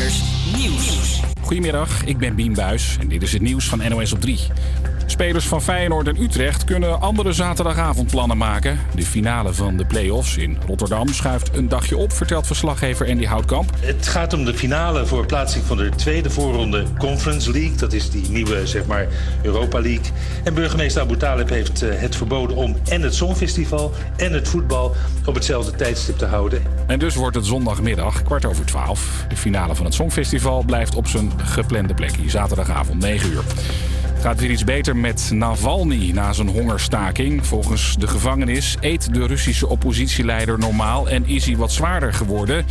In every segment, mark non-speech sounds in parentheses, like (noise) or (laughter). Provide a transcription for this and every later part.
Insiders Nieuws. Goedemiddag, ik ben Bien Buis en dit is het nieuws van NOS op 3. Spelers van Feyenoord en Utrecht kunnen andere zaterdagavondplannen maken. De finale van de play-offs in Rotterdam schuift een dagje op, vertelt verslaggever Andy Houtkamp. Het gaat om de finale voor plaatsing van de tweede voorronde Conference League. Dat is die nieuwe, zeg maar, Europa League. En burgemeester Abu Talib heeft eh, het verboden om en het Songfestival en het voetbal op hetzelfde tijdstip te houden. En dus wordt het zondagmiddag, kwart over twaalf. De finale van het Songfestival blijft op zijn geplande plekje, zaterdagavond 9 uur. Gaat weer iets beter met Navalny na zijn hongerstaking. Volgens de gevangenis eet de Russische oppositieleider normaal en is hij wat zwaarder geworden.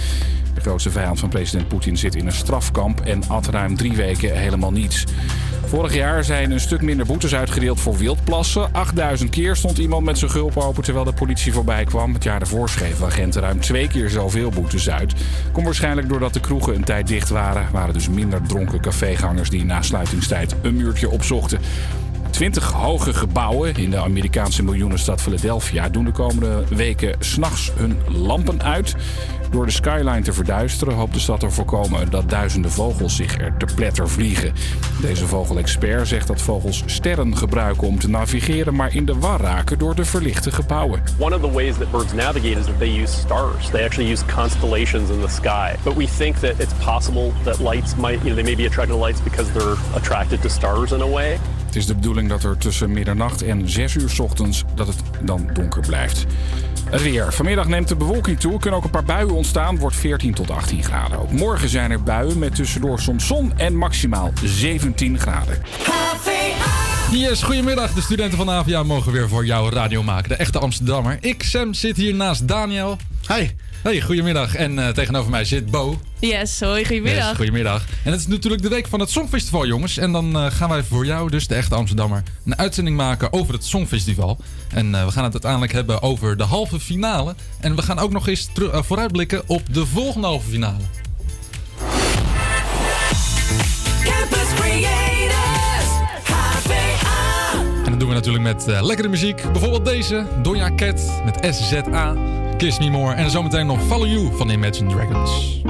De grootste vijand van president Poetin zit in een strafkamp en at ruim drie weken helemaal niets. Vorig jaar zijn een stuk minder boetes uitgedeeld voor wildplassen. 8000 keer stond iemand met zijn gulp open terwijl de politie voorbij kwam. Het jaar daarvoor schreven agenten ruim twee keer zoveel boetes uit. Komt waarschijnlijk doordat de kroegen een tijd dicht waren. Waren dus minder dronken cafégangers die na sluitingstijd een muurtje opzochten. 20 hoge gebouwen in de Amerikaanse miljoenenstad Philadelphia doen de komende weken s'nachts hun lampen uit. Door de skyline te verduisteren hoopt de stad te voorkomen dat duizenden vogels zich er te pletter vliegen. Deze vogelexpert zegt dat vogels sterren gebruiken om te navigeren, maar in de war raken door de verlichte gebouwen. One of the ways that birds navigate is that they use stars. They actually use constellations in the sky. But we think that it's possible that lights might, you know, they may be attracted to lights because they're attracted to stars in a way. Het is de bedoeling dat er tussen middernacht en 6 uur 's ochtends dat het dan donker blijft. Het weer. Vanmiddag neemt de bewolking toe. Er kunnen ook een paar buien ontstaan. Wordt 14 tot 18 graden. Ook morgen zijn er buien met tussendoor soms zon en maximaal 17 graden. Yes, goedemiddag. De studenten van de AVA mogen weer voor jou radio maken. De echte Amsterdammer. Ik, Sam, zit hier naast Daniel. Hi. Hey, goedemiddag. En eh, tegenover mij zit Bo. Yes, hoi, goedemiddag. Yes, goedemiddag. En het is natuurlijk de week van het Songfestival, jongens. En dan eh, gaan wij voor jou, dus de echte Amsterdammer, een uitzending maken over het Songfestival. En eh, we gaan het uiteindelijk hebben over de halve finale. En we gaan ook nog eens vooruitblikken op de volgende halve finale. Campus Creators, HVA. En dat doen we natuurlijk met lekkere muziek. Bijvoorbeeld deze, Doja Cat met SZA, Kiss Me More. En zometeen nog Follow You van Imagine Dragons.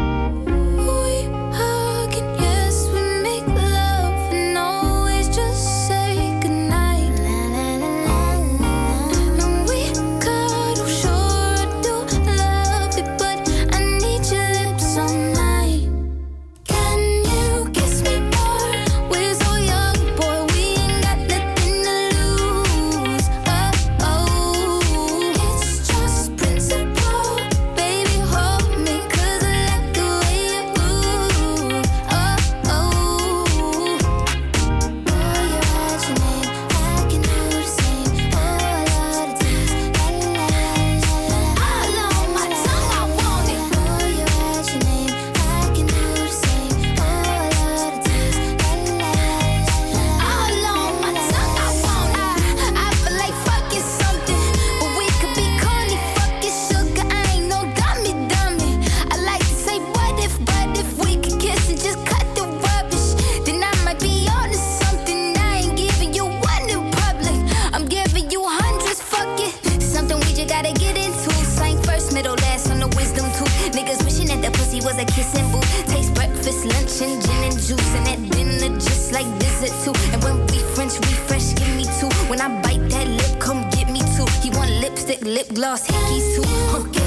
Lip gloss, hickeys too.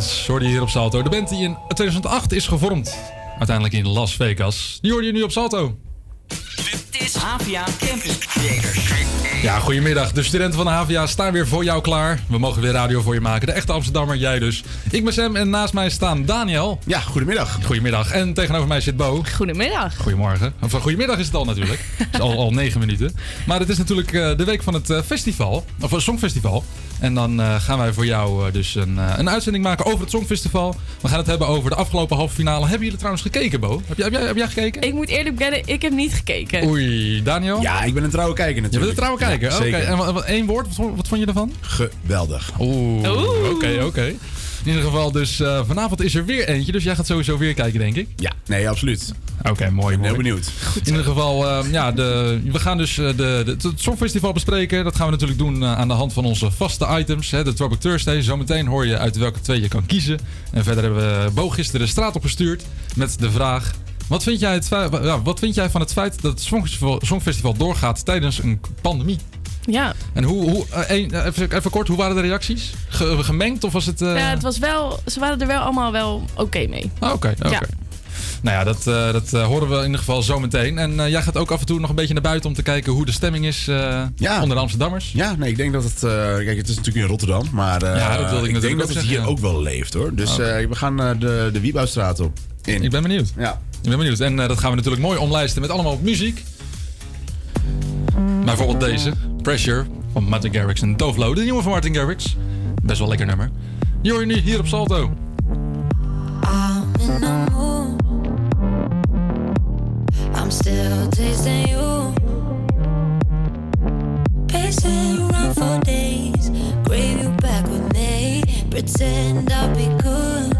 Je hier op Salto. De band die in 2008 is gevormd. Uiteindelijk in Las Vegas. Die hoorde je nu op Salto. HVA Campus Creators. Ja, goedemiddag. De studenten van de HVA staan weer voor jou klaar. We mogen weer radio voor je maken. De echte Amsterdammer, jij dus. Ik ben Sam en naast mij staan Daniel. Ja, goedemiddag. Goedemiddag. En tegenover mij zit Bo. Goedemiddag. Goedemorgen. Of eh, goedemiddag is het al natuurlijk. (laughs) Het is al, al negen minuten. Maar het is natuurlijk eh, de week van het eh, festival. Of een songfestival. En dan eh, gaan wij voor jou dus een, eh, een uitzending maken over het songfestival. We gaan het hebben over de afgelopen halve finale. Hebben jullie trouwens gekeken, Bo? Heb jij, heb jij, heb jij gekeken? Ik moet eerlijk bekennen, ik heb niet gekeken. Oei, Daniel? Ja, ik ben een trouwe kijker Je bent natuurlijk. een trouwe kijker. Ja, Oké, en wat, wat- één woord, wat, vond- wat vond je ervan? Geweldig. Oeh, oké, oké. In ieder geval, dus eh, vanavond is er weer eentje. Dus jij gaat sowieso weer kijken, denk ik. Ja, nee, absoluut. Oké, mooi, Ik ben mooi. heel benieuwd. In ieder geval, eh, ja, de, we gaan dus eh, de, de, het Songfestival bespreken. Dat gaan we natuurlijk doen eh, aan de hand van onze vaste items. Hè, de Tropic Thursday. Zometeen hoor je uit welke twee je kan kiezen. En verder hebben we Bo gisteren de straat opgestuurd met de vraag... Wat vind, jij het, ja, wat vind jij van het feit dat het Songfestival, Songfestival doorgaat tijdens een pandemie? Ja. En hoe, hoe eh, eh, even, even kort, hoe waren de reacties? Ge- gemengd of was het... eh, ja, het was wel, ze waren er wel allemaal wel oké mee. Ah, Oké, oké. Ja. Nou ja, dat, eh, dat horen we in ieder geval zo meteen. En eh, jij gaat ook af en toe nog een beetje naar buiten om te kijken hoe de stemming is eh, Ja. onder de Amsterdammers. Ja, nee, ik denk dat het... eh, kijk, het is natuurlijk in Rotterdam, maar eh, Ja, dat wilde ik denk dat het zeggen, hier ja. ook wel leeft, hoor. Dus eh, we gaan eh, de, de Wiebouwstraat op. In. Ik ben benieuwd. Ja. Ik ben benieuwd. En eh, dat gaan we natuurlijk mooi omlijsten met allemaal muziek. Bijvoorbeeld deze, Pressure, van Martin Garrix en Dove Low. De nieuwe van Martin Garrix. Best wel lekker nummer. Je nu hier op Salto. I'm for days. Pretend I'll be good.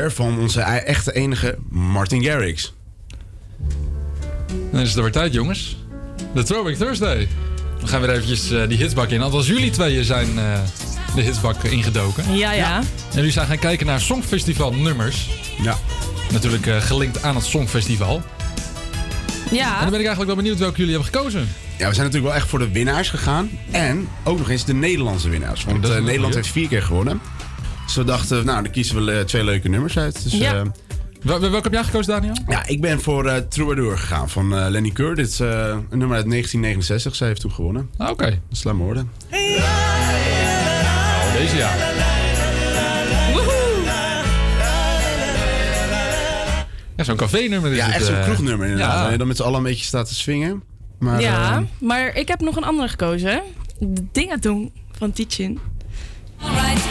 Van onze e- echte enige Martin Garrix. Dan is het er weer tijd, jongens. De Throwback Thursday. We gaan weer eventjes eh, die hitsbak in. Althans, jullie tweeën zijn eh, de hitsbak ingedoken. Ja, ja. En jullie zijn gaan kijken naar Songfestival nummers. Ja. Natuurlijk eh, gelinkt aan het Songfestival. Ja. En dan ben ik eigenlijk wel benieuwd welke jullie hebben gekozen. Ja, we zijn natuurlijk wel echt voor de winnaars gegaan. En ook nog eens de Nederlandse winnaars. Want eh, Nederland heeft vier keer gewonnen. Dus we dachten, nou, dan kiezen we eh, twee leuke nummers uit. Dus, Ja. eh, Wel- welke heb jij gekozen, Daniel? ja, ik ben voor eh Troubadour gegaan van eh, Lenny Keur. Dit is eh, een nummer uit 1969. Zij heeft toen gewonnen. Ah, Oké. Dus laat me horen. Oh, deze ja. Ja, zo'n café-nummer is Ja, echt zo'n kroegnummer inderdaad. Ja. Waar je dan met z'n allen een beetje staat te swingen. Maar, ja, maar ik heb nog een andere gekozen. De Dingadong van Tichin. Alright,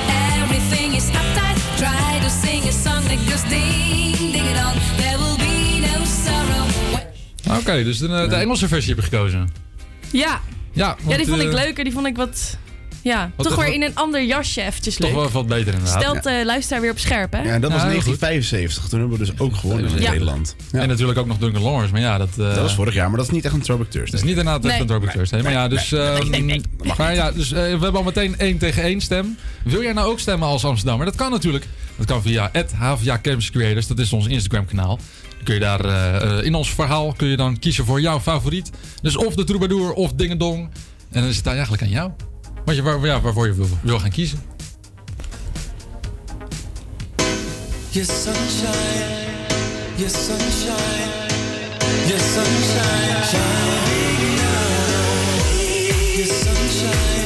everything is uptight. Try to sing a song that goes ding, ding it on. There will be no sorrow. Oké, dus de, de Engelse versie heb je gekozen. Ja. Ja, ja, die vond ik eh, leuker. Die vond ik wat... Ja, toch weer in een ander jasje eventjes Toch leuk. wel wat beter inderdaad. Stelt de luisteraar weer op scherp, hè? ja, en dat was Ja, heel goed. 1975. Toen hebben we dus ook gewonnen in. Nederland. Ja. En natuurlijk ook nog Duncan Lawrence, maar ja, dat... eh, dat was vorig jaar, maar dat is niet echt een Throwback Dat Thursday. is niet inderdaad echt een Throwback Thursday. Maar ja, dus... ehm, Maar ja, dus eh, we hebben al meteen één tegen één stem. Wil jij nou ook stemmen als Amsterdammer? Dat kan natuurlijk. Dat kan via HVA Campus Creators. Dat is ons Instagram kanaal. Dan kun je daar eh, eh, in ons verhaal kun je dan kiezen voor jouw favoriet. Dus of de Troubadour of Dingedong. En dan is het dan eigenlijk aan jou. Wat je, waar, ja, waarvoor je wil, wil gaan kiezen. Your sunshine, your sunshine, your sunshine, shining now. Your sunshine,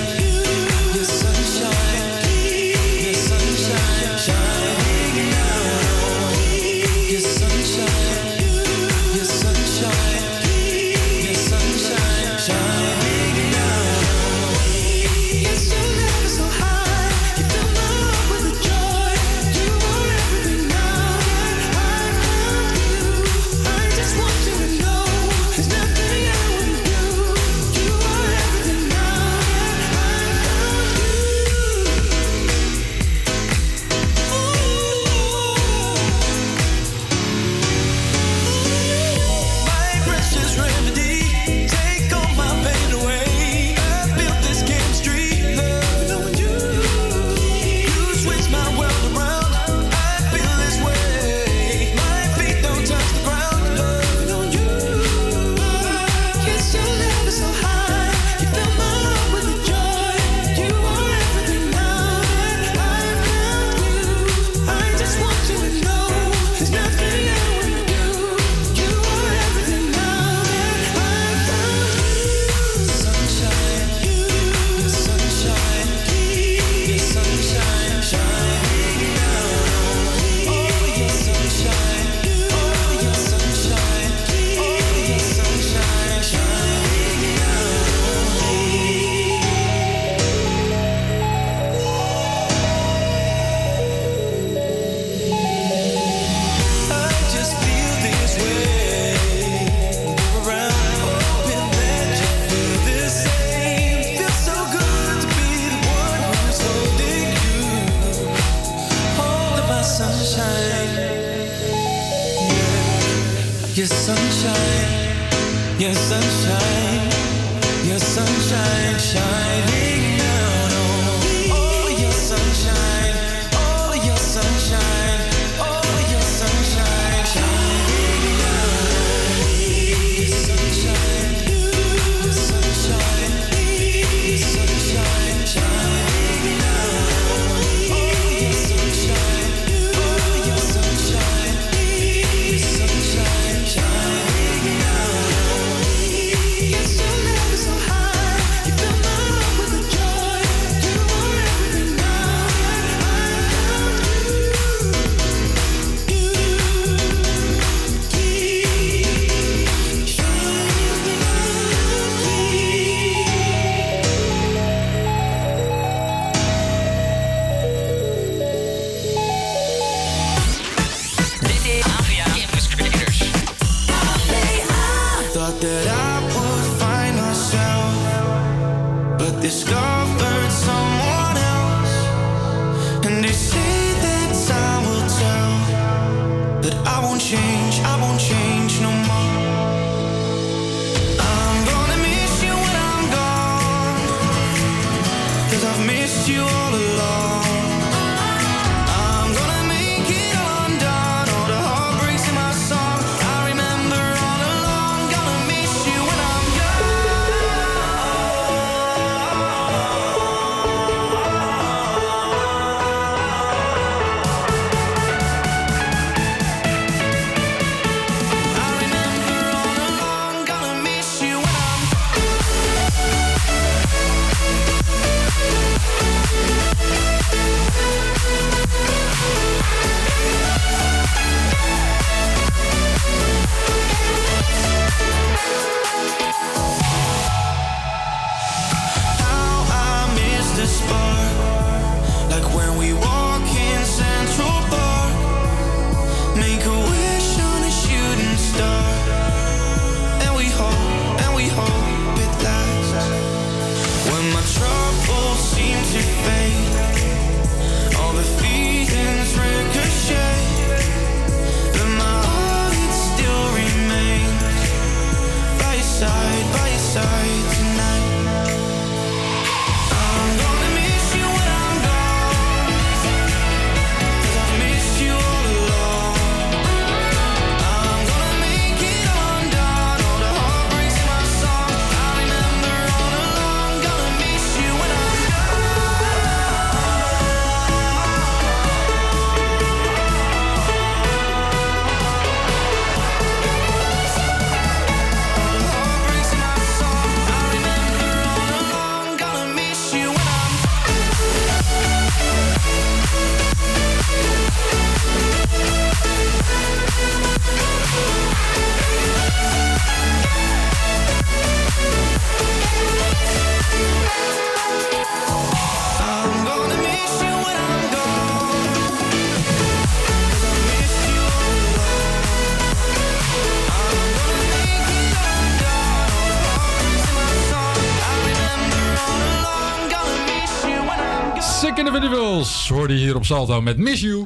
op Salto met Miss You.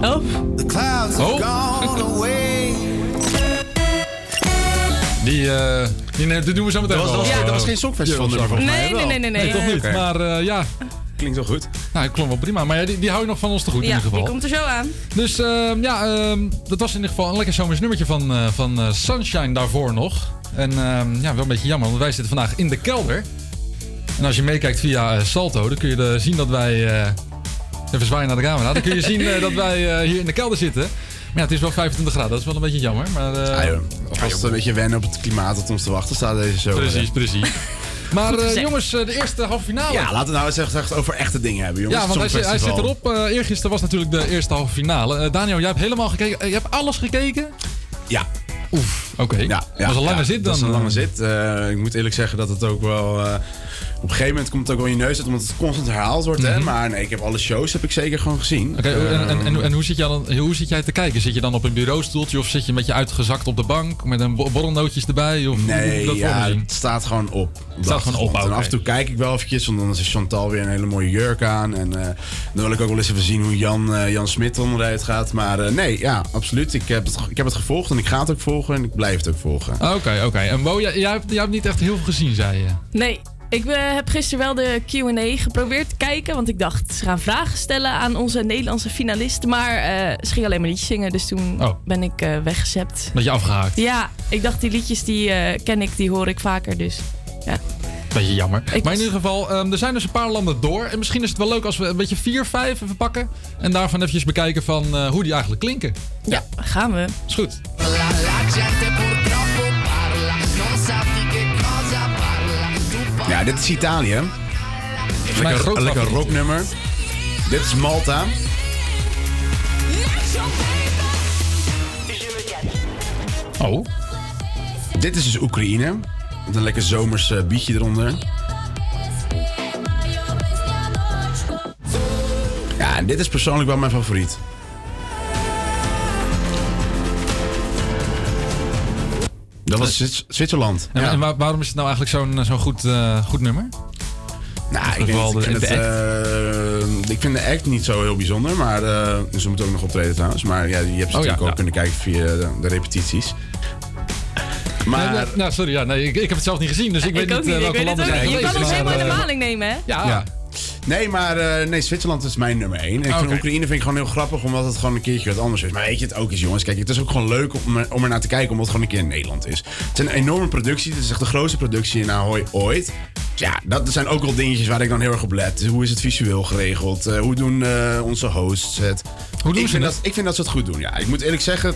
Oh. The clouds have Oh. gone away. Die, eh die, doen we zo meteen Dat was, dat was, Eh, dat was geen songfestival nummer volgens mij. Nee, nee, wel. nee, nee, nee. Nee, toch niet. Maar eh, ja, Klinkt wel goed. nou, het klonk wel prima. Maar ja, die, die hou je nog van ons te goed in Ja, ieder geval. die komt er zo aan. Dus ehm, ja, ehm, dat was in ieder geval een lekker zomers nummertje van, eh, van eh, Sunshine daarvoor nog. En ehm, ja, wel een beetje jammer, want wij zitten vandaag in de kelder. En als je meekijkt via eh, Salto, dan kun je eh, zien dat wij... eh, even zwaaien naar de camera. Dan kun je zien dat wij hier in de kelder zitten. Maar ja, het is wel 25 graden, dat is wel een beetje jammer. Maar, eh, Ah. Alvast een beetje wennen op het klimaat dat ons te wachten staat deze zomer. precies, precies. (laughs) Maar jongens, de eerste halve finale. Ja, laten we nou eens echt, echt over echte dingen hebben, jongens. Ja, want hij, zit- hij zit Songfestival. erop. Eh eergisteren was natuurlijk de eerste halve finale. Eh, Daniel, jij hebt helemaal gekeken. Je hebt alles gekeken? Ja, Oef, oké. ja, dat was een lange ja, zit dan. Dat is een lange zit. Eh, ik moet eerlijk zeggen dat het ook wel... op een gegeven moment komt het ook wel in je neus uit, omdat het constant herhaald wordt. hè? Maar nee, ik heb alle shows heb ik zeker gewoon gezien. Mhm. Oké, en, en, en, Ehm, en hoe, zit jij dan, hoe zit jij te kijken? Zit je dan op een bureaustoeltje of zit je met je uitgezakt op de bank met een bo- borrelnootjes erbij? Of Nee, dat ja, het staat gewoon op. Het staat gewoon op, En oké. af en toe kijk ik wel eventjes, want dan is Chantal weer een hele mooie jurk aan. En eh, dan wil ik ook wel eens even zien hoe Jan, eh, Jan Smit onderuit gaat. Maar eh, nee, ja, absoluut. Ik heb, het, ik heb het gevolgd en ik ga het ook volgen en ik blijf het ook volgen. Oké, oké. En Bo, jij, jij, hebt, jij hebt niet echt heel veel gezien, zei je. Nee, ik eh, heb gisteren wel de Q&A geprobeerd te kijken. Want ik dacht, ze gaan vragen stellen aan onze Nederlandse finalisten. Maar eh, ze ging alleen maar liedjes zingen. Dus toen Oh. ben ik eh weggezept. Dat je afgehaakt. Ja, ik dacht die liedjes die eh, ken ik, die hoor ik vaker. Dus ja. Beetje jammer. Ik maar in was- ieder geval, ehm, er zijn dus een paar landen door. En misschien is het wel leuk als we een beetje vier, vijf even pakken. En daarvan eventjes bekijken van eh, hoe die eigenlijk klinken. ja, gaan we. Is goed. Ja, dit is Italië. Lekker, lekker rocknummer. Dit is Malta. Oh. Dit is dus Oekraïne. Met een lekker zomers eh, beatje eronder. Ja, en dit is persoonlijk wel mijn favoriet. Dat was Zwits- Zwitserland. En, ja. en waar- waarom is het nou eigenlijk zo'n zo'n goed, eh, goed nummer? nou, ik, weet niet, ik, de- vind het, de eh, ik vind de act niet zo heel bijzonder. Maar eh, ze moeten ook nog optreden trouwens. Maar ja, je hebt ze Oh, ja, natuurlijk ook ja. kunnen kijken via de, de repetities. Maar Nee, nee, nou, sorry, ja, nee, ik, ik heb het zelf niet gezien, dus ik, weet ik niet eh, welke het landen zijn. Je kan ons helemaal in de eh, maling nemen, hè? Ja, Ja. Nee, maar eh, nee, Zwitserland is mijn nummer 1. Ik vind Oké. Oekraïne vind ik gewoon heel grappig, omdat het gewoon een keertje wat anders is. Maar weet je het ook eens, jongens? Kijk, het is ook gewoon leuk om, er- om er naar te kijken, omdat het gewoon een keer in Nederland is. Het is een enorme productie. Het is echt de grootste productie in Ahoy ooit. Dus ja, dat zijn ook wel dingetjes waar ik dan heel erg op let. Hoe is het visueel geregeld? Eh, hoe doen eh, onze hosts het? Hoe doen ik ze vind dat, ik vind dat ze het goed doen, ja. Ik moet eerlijk zeggen...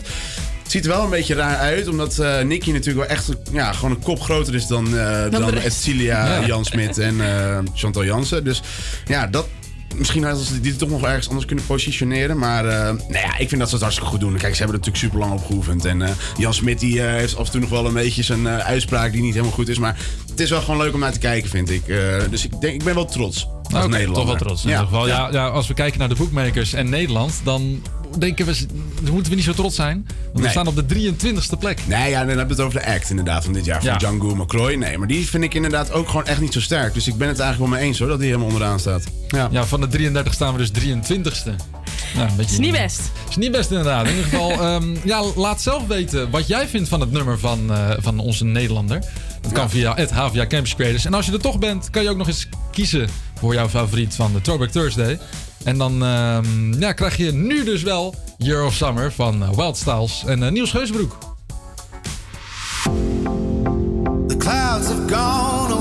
Het ziet er wel een beetje raar uit, omdat eh Nicky natuurlijk wel echt ja, gewoon een kop groter is dan, de dan. Edcilia, Ja. Jan Smit en eh, Chantal Jansen. Dus ja, dat, misschien hadden ze die toch nog ergens anders kunnen positioneren. Maar eh, nou ja, ik vind dat ze het hartstikke goed doen. Kijk, ze hebben er natuurlijk super lang op geoefend. En eh, Jan Smit die, heeft af en toe nog wel een beetje zijn uitspraak die niet helemaal goed is. Maar het is wel gewoon leuk om naar te kijken, vind ik. Dus ik, denk, ik ben wel trots. Als Oké, Nederlander. toch wel trots in Ja. ieder geval. Ja. Ja. Ja, als we kijken naar de bookmakers en Nederland, dan denken we, dan moeten we niet zo trots zijn. Want we staan op de 23ste plek. Nee, ja, dan hebben we het over de act inderdaad van dit jaar. Van Ja. Django McCroy. Nee, maar die vind ik inderdaad ook gewoon echt niet zo sterk. Dus ik ben het eigenlijk wel mee eens hoor, dat die helemaal onderaan staat. Ja. Ja, van de 33 staan we dus 23ste. Nou, een beetje, Is niet best. Is niet best inderdaad. In ieder geval, (laughs) ehm, ja, laat zelf weten wat jij vindt van het nummer van, eh, van onze Nederlander. Dat kan via het HVA Campus Creators. En als je er toch bent, kan je ook nog eens kiezen voor jouw favoriet van de Throwback Thursday. En dan ehm, ja, krijg je nu dus wel Year of Summer van Wild Styles en eh, Niels Geusbroek. The clouds have gone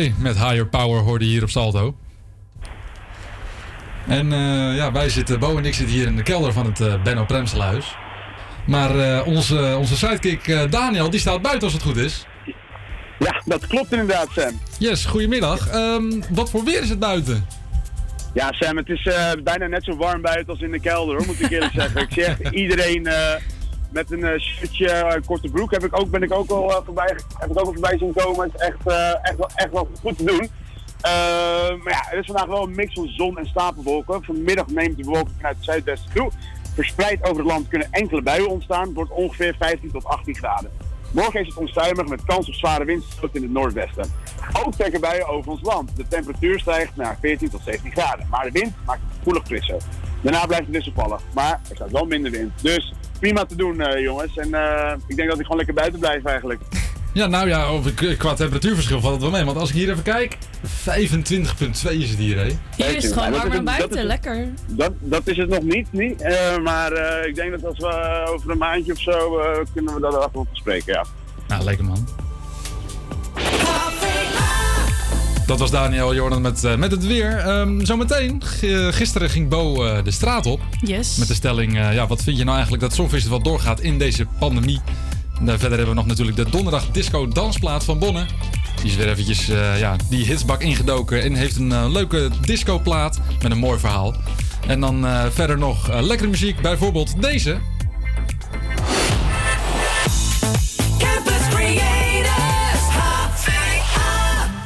Coldplay met Higher Power hoorde hier op Salto. En eh, ja, wij zitten, Bo en ik zitten hier in de kelder van het eh, Benno Premselhuis. Maar eh, onze, onze sidekick Daniel, die staat buiten als het goed is. Ja, dat klopt inderdaad, Sam. Yes, goedemiddag. Ehm, wat voor weer is het buiten? Ja, Sam, het is bijna net zo warm buiten als in de kelder, hoor, moet ik eerlijk zeggen. Ik echt (laughs) iedereen met een eh, shirtje, eh, korte broek, heb ik ook, ben ik ook al eh, voorbij, heb ik ook al voorbij zien komen. Het is echt, echt, wel, echt wel goed te doen. Maar ja, er is vandaag wel een mix van zon en stapelwolken. Vanmiddag neemt de bewolking vanuit het zuidwesten toe. Verspreid over het land kunnen enkele buien ontstaan. Het wordt ongeveer 15 tot 18 graden. Morgen is het onstuimig met kans op zware windstoten in het noordwesten. Ook trekken buien over ons land. De temperatuur stijgt naar 14 tot 17 graden. Maar de wind maakt het gevoelig frisser. Daarna blijft het wisselvallig. Maar er staat wel minder wind. Dus prima te doen, eh, jongens. En eh, ik denk dat ik gewoon lekker buiten blijf eigenlijk. (laughs) Ja, nou ja, over, qua temperatuurverschil valt het wel mee. Want als ik hier even kijk, 25,2 is het hier, hè? Hier is het gewoon warm het- dat buiten, is- lekker. Dat, dat is het nog niet, niet. Eh, maar eh, ik denk dat als we over een maandje of zo eh, kunnen we dat even over spreken, ja. Nou, lekker man. Dat was Daniel Jordan met, eh, met het weer. Ehm, zometeen, g- gisteren ging Bo eh, de straat op. Yes. Met de stelling, eh, ja, wat vind je nou eigenlijk dat Songfestival doorgaat in deze pandemie? Nou, verder hebben we nog natuurlijk de donderdag disco dansplaat van Bonne. Die is weer eventjes eh, ja, die hitsbak ingedoken en heeft een eh, leuke discoplaat met een mooi verhaal. En dan eh, verder nog eh, lekkere muziek, bijvoorbeeld deze.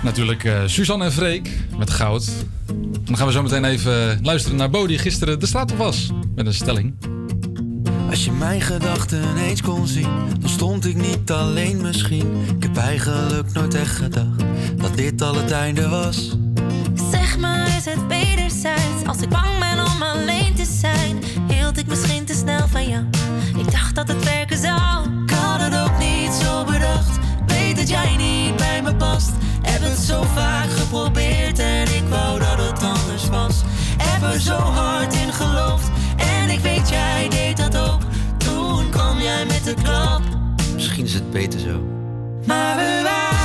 Natuurlijk eh, Suzanne en Freek met goud. Dan gaan we zo meteen even luisteren naar Bo die gisteren de straat op was. Met een stelling. Als je mijn gedachten eens kon zien, dan stond ik niet alleen misschien. Ik heb eigenlijk nooit echt gedacht dat dit al het einde was. Zeg maar, is het wederzijds? Als ik bang ben om alleen te zijn, hield ik misschien te snel van jou. Ik dacht dat het werken zou. Ik had het ook niet zo bedacht. Weet dat jij niet bij me past. Het zo vaak geprobeerd en ik wou dat het anders was. Heb er zo hard in geloofd en ik weet jij deed dat ook. Toen kwam jij met de klap. Misschien is het beter zo. Maar we waren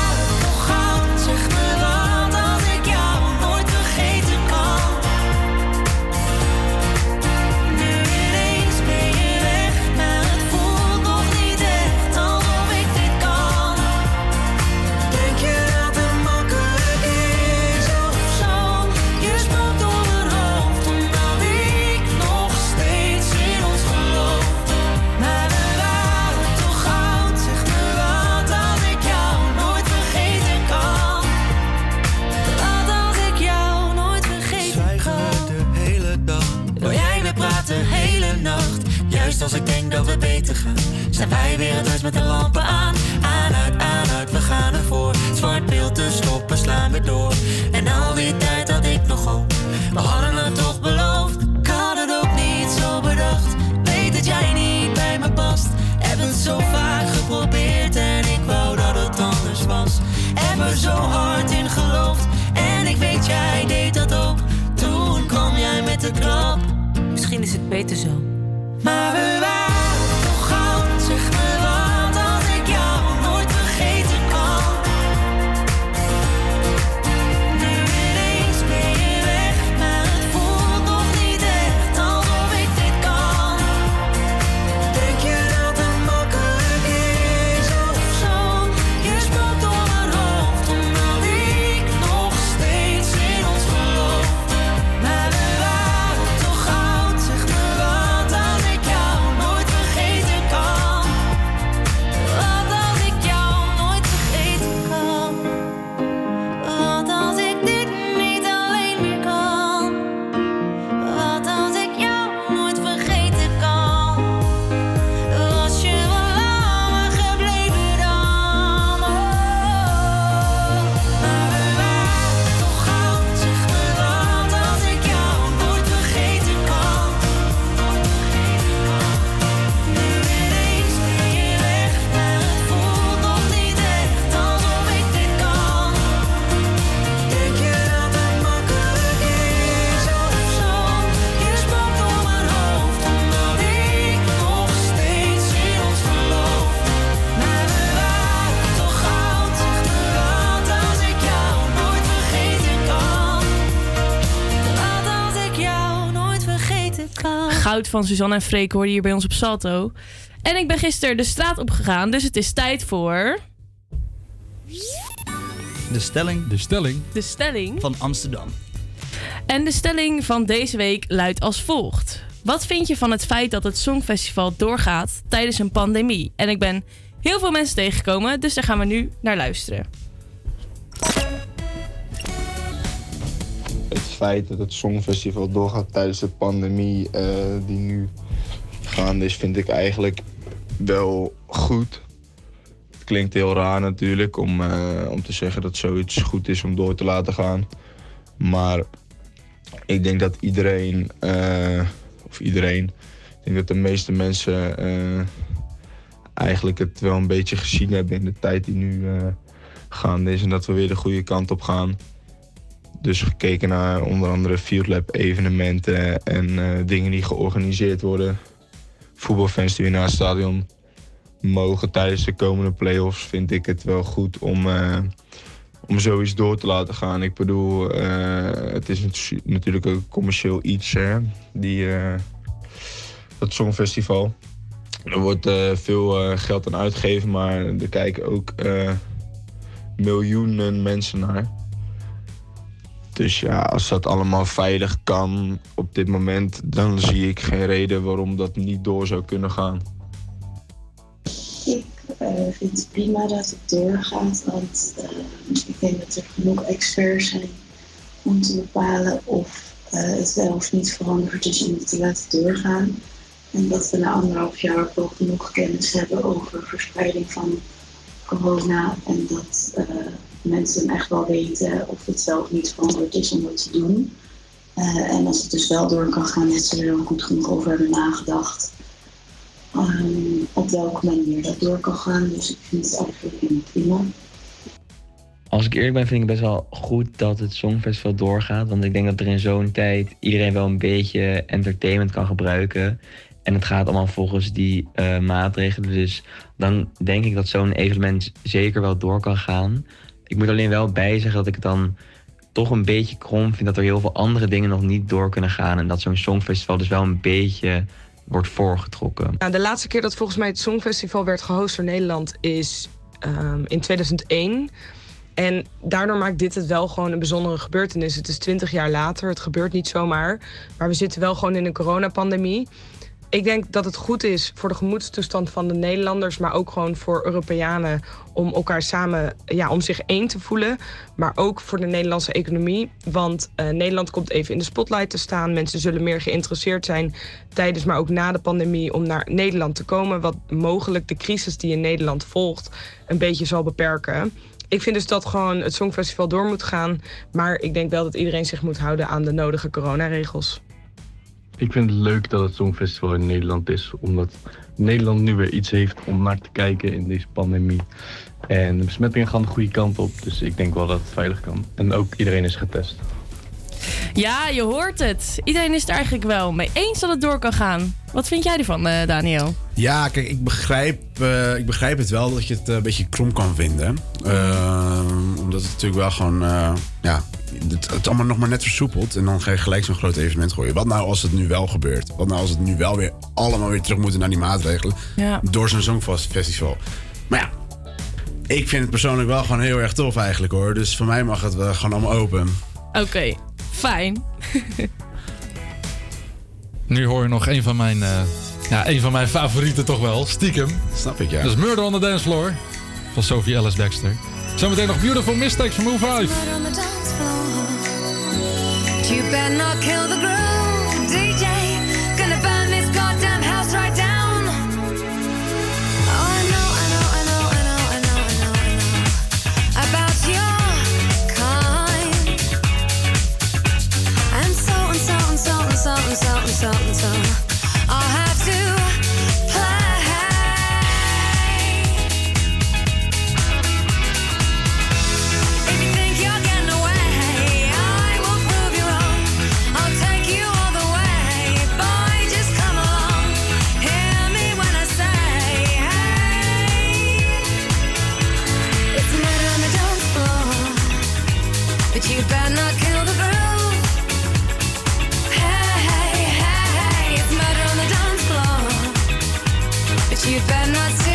we beter gaan, zijn wij weer het huis met de lampen aan. Aan, uit, aan, uit, we gaan ervoor. Zwart beeld te stoppen, slaan we door. En al die tijd had ik nog hoop. We hadden het toch beloofd. Ik had het ook niet zo bedacht. Weet dat jij niet bij me past. Heb het zo vaak geprobeerd en ik wou dat het anders was. Heb er zo hard in geloofd. En ik weet jij deed dat ook. Toen kwam jij met de klap. Misschien is het beter zo. Maar we Goud van Suzanne en Freek hoorde hier bij ons op Salto. En ik ben gisteren de straat opgegaan, dus het is tijd voor... De stelling De stelling. De stelling. van Amsterdam. En de stelling van deze week luidt als volgt. Wat vind je van het feit dat het Songfestival doorgaat tijdens een pandemie? En ik ben heel veel mensen tegengekomen, dus daar gaan we nu naar luisteren. Feit dat het Songfestival doorgaat tijdens de pandemie eh, die nu gaande is, vind ik eigenlijk wel goed. Het klinkt heel raar natuurlijk om, eh, om te zeggen dat zoiets goed is om door te laten gaan. Maar ik denk dat iedereen, eh, of iedereen, ik denk dat de meeste mensen eigenlijk het wel een beetje gezien hebben in de tijd die nu gaande is. En dat we weer de goede kant op gaan. Dus gekeken naar onder andere Field Lab evenementen en eh, dingen die georganiseerd worden. Voetbalfans die weer naar het stadion mogen tijdens de komende play-offs, vind ik het wel goed om, eh, om zoiets door te laten gaan. Ik bedoel, eh, het is natu- natuurlijk een commercieel iets, hè, die, dat Songfestival. Er wordt veel geld aan uitgegeven, maar er kijken ook miljoenen mensen naar. Dus ja, als dat allemaal veilig kan op dit moment, dan zie ik geen reden waarom dat niet door zou kunnen gaan. Ik eh, vind het prima dat het doorgaat, want eh, ik denk dat er genoeg experts zijn om te bepalen of eh, het wel of niet veranderd is om het te laten doorgaan. En dat we na anderhalf jaar ook genoeg kennis hebben over verspreiding van corona en dat mensen echt wel weten of het wel of niet verantwoord is om dat te doen. Eh, en als het dus wel door kan gaan, dat ze er goed genoeg over hebben nagedacht ehm, op welke manier dat door kan gaan. Dus ik vind het eigenlijk prima. Als ik eerlijk ben, vind ik het best wel goed dat het Songfestival doorgaat. Want ik denk dat er in zo'n tijd iedereen wel een beetje entertainment kan gebruiken. En het gaat allemaal volgens die eh, maatregelen. Dus dan denk ik dat zo'n evenement zeker wel door kan gaan. Ik moet alleen wel bijzeggen dat ik het dan toch een beetje krom vind dat er heel veel andere dingen nog niet door kunnen gaan. En dat zo'n Songfestival dus wel een beetje wordt voorgetrokken. Nou, de laatste keer dat volgens mij het Songfestival werd gehost door Nederland is ehm, in 2001. En daardoor maakt dit het wel gewoon een bijzondere gebeurtenis. Het is 20 jaar later, het gebeurt niet zomaar. Maar we zitten wel gewoon in een coronapandemie. Ik denk dat het goed is voor de gemoedstoestand van de Nederlanders, maar ook gewoon voor Europeanen om elkaar samen, ja, om zich één te voelen. Maar ook voor de Nederlandse economie. Want eh, Nederland komt even in de spotlight te staan. Mensen zullen meer geïnteresseerd zijn tijdens, maar ook na de pandemie om naar Nederland te komen. Wat mogelijk de crisis die in Nederland volgt een beetje zal beperken. Ik vind dus dat gewoon het Songfestival door moet gaan. Maar ik denk wel dat iedereen zich moet houden aan de nodige coronaregels. Ik vind het leuk dat het Songfestival in Nederland is, omdat Nederland nu weer iets heeft om naar te kijken in deze pandemie. En de besmettingen gaan de goede kant op, dus ik denk wel dat het veilig kan. En ook iedereen is getest. Ja, je hoort het. Iedereen is het er eigenlijk wel mee eens dat het door kan gaan. Wat vind jij ervan, eh, Daniel? Ja, kijk, ik begrijp, eh, ik begrijp het wel dat je het eh, een beetje krom kan vinden. Eh, omdat het natuurlijk wel gewoon, eh, ja, het, het allemaal nog maar net versoepelt. En dan ga je gelijk zo'n groot evenement gooien. Wat nou als het nu wel gebeurt? Wat nou als het nu wel weer allemaal weer terug moeten naar die maatregelen? Ja. Door zo'n Songfestival. Maar ja, ik vind het persoonlijk wel gewoon heel erg tof eigenlijk hoor. Dus voor mij mag het wel gewoon allemaal open. Oké, fijn. (laughs) Nu hoor je nog een van mijn, eh, ja, een van mijn favorieten toch wel, stiekem. Snap ik, ja. Dat is Murder on the Dance Floor van Sophie Ellis Dexter. Zometeen nog Beautiful Mistakes van Move 5. something, something, something, something. I'll you better not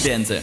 Studenten.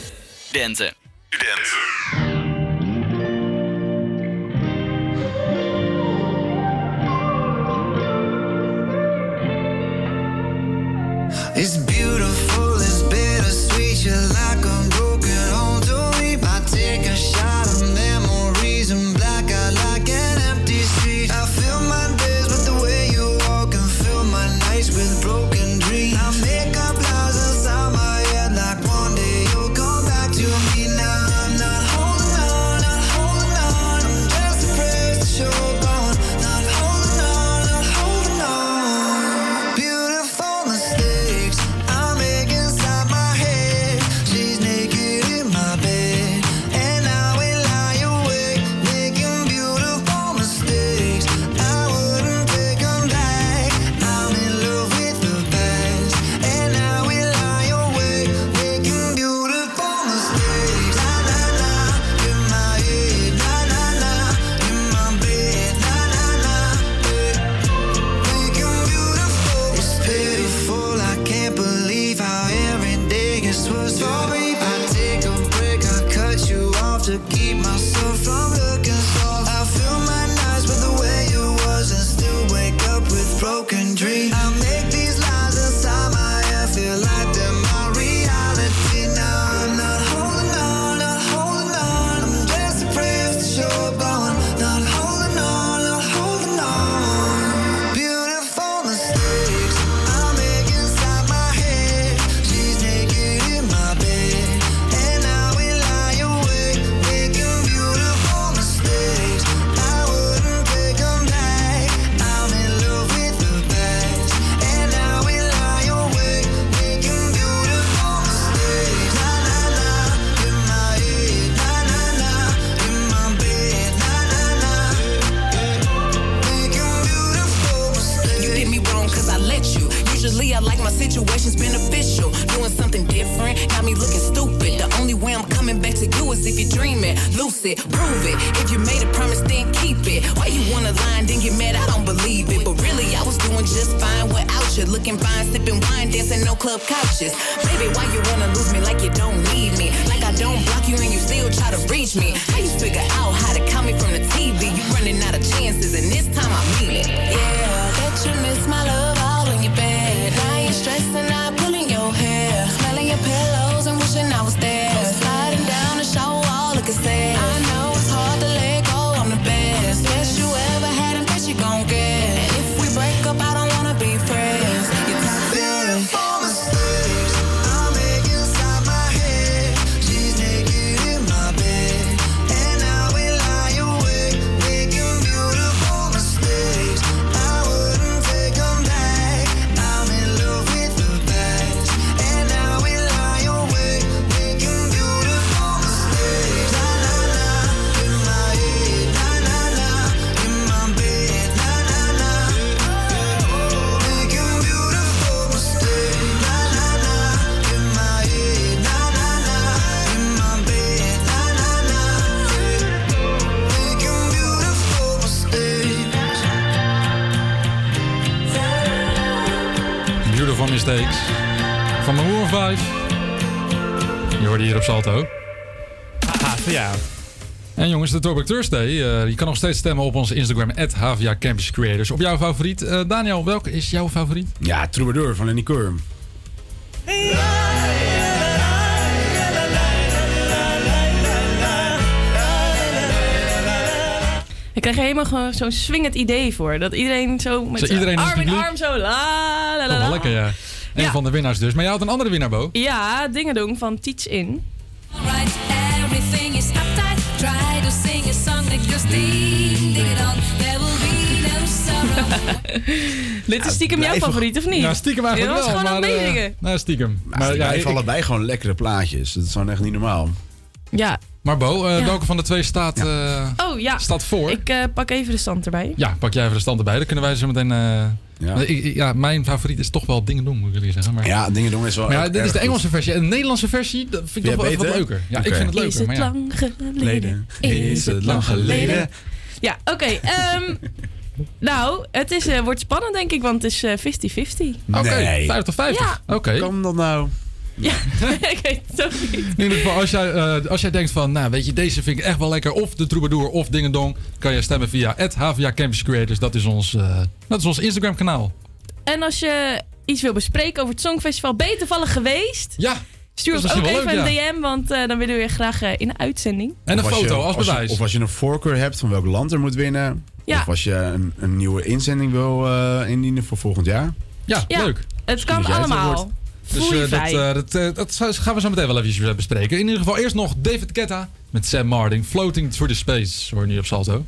Throwback Thursday. Eh, je kan nog steeds stemmen op ons Instagram, Havia Campus Creators. Op jouw favoriet. Eh, Daniel, welke is jouw favoriet? Ja, Troubadour van Lenny Ik krijg helemaal gewoon zo'n swingend idee voor. Dat iedereen zo met zo iedereen arm in arm zo la la la. la. lekker, ja. Een van de winnaars dus. Maar jij had een andere winnaar, Bo. Ja, dingen doen van Teach In. (laughs) Dit is stiekem jouw favoriet, of niet? Ja, stiekem eigenlijk Je was wel. gewoon aan maar, het eh, meezingen. nou, stiekem. Maar ja, ik- allebei gewoon lekkere plaatjes. Dat is gewoon echt niet normaal. Ja. Maar Bo, eh, Ja. welke van de twee staat, eh, Oh ja. staat voor? Ik eh, pak even de stand erbij. Ja, pak jij even de stand erbij. Dan kunnen wij zo meteen... eh, Ja. ik- ja, mijn favoriet is toch wel Dingedong, moet ik jullie zeggen. Maar, Ja, Dingedong is wel maar ja, dit is de goed. Engelse versie. En de Nederlandse versie, dat vind ik toch wel wat leuker. Ja, ik vind het leuker. Is het maar ja. lang geleden? Leden. Is het lang geleden? Ja, oké. ehm, nou, het is, eh, wordt spannend denk ik, want het is eh, 50-50. Oké, Nee. 50 50. Ja. Oké. Kan dat nou? Ja, (laughs) ik weet het ook niet. In ieder geval, als jij, eh, als jij denkt van, nou weet je, deze vind ik echt wel lekker. Of de Troubadour of Dingedong. Kan je stemmen via HVA Campus Creators. Dat is ons, eh, dat is ons Instagram kanaal. En als je iets wil bespreken over het Songfestival, ben je toevallig geweest? Ja. Stuur ons ook even een DM, want eh, dan willen we je graag in de uitzending. En een Of foto als je- bewijs. of als je een voorkeur hebt van welk land er moet winnen. Ja. Of als je een, een nieuwe inzending wil eh, indienen voor volgend jaar. Ja, Ja, leuk. het kan het allemaal. Dus eh, dat, eh, dat, eh, dat gaan we zo meteen wel even bespreken. In ieder geval eerst nog David Guetta met Sam Martin. Floating Through the Space. Hoor je nu op Salto.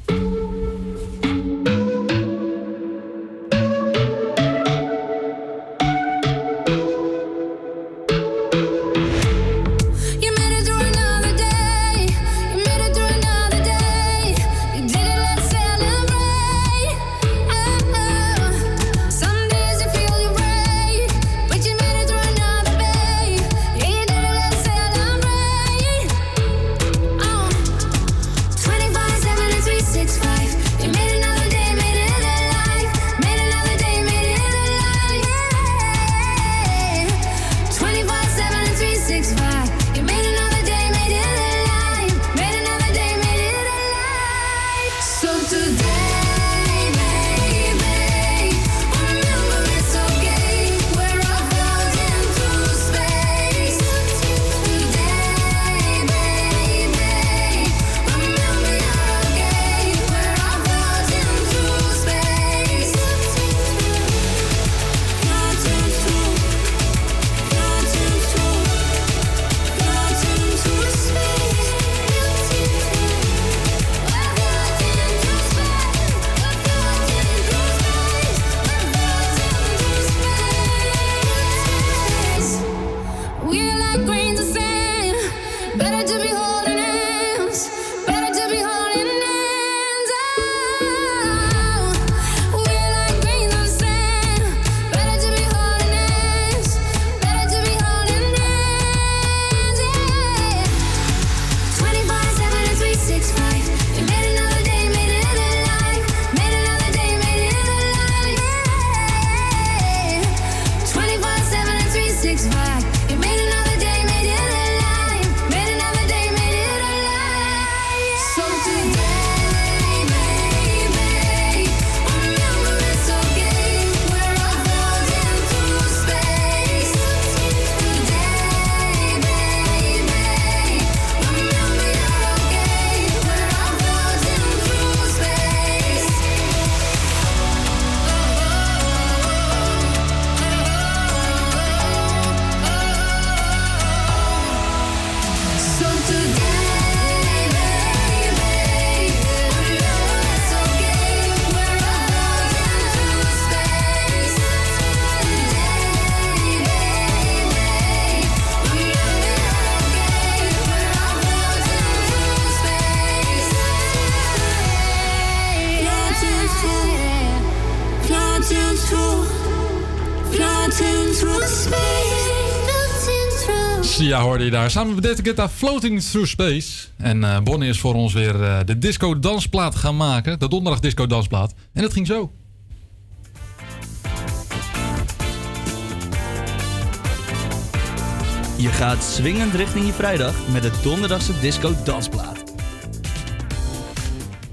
Daar. Samen met David Guetta Floating Through Space. En eh Bonnie is voor ons weer eh, de disco dansplaat gaan maken. De donderdag disco dansplaat. En het ging zo. Je gaat swingend richting je vrijdag met de donderdagse disco dansplaat.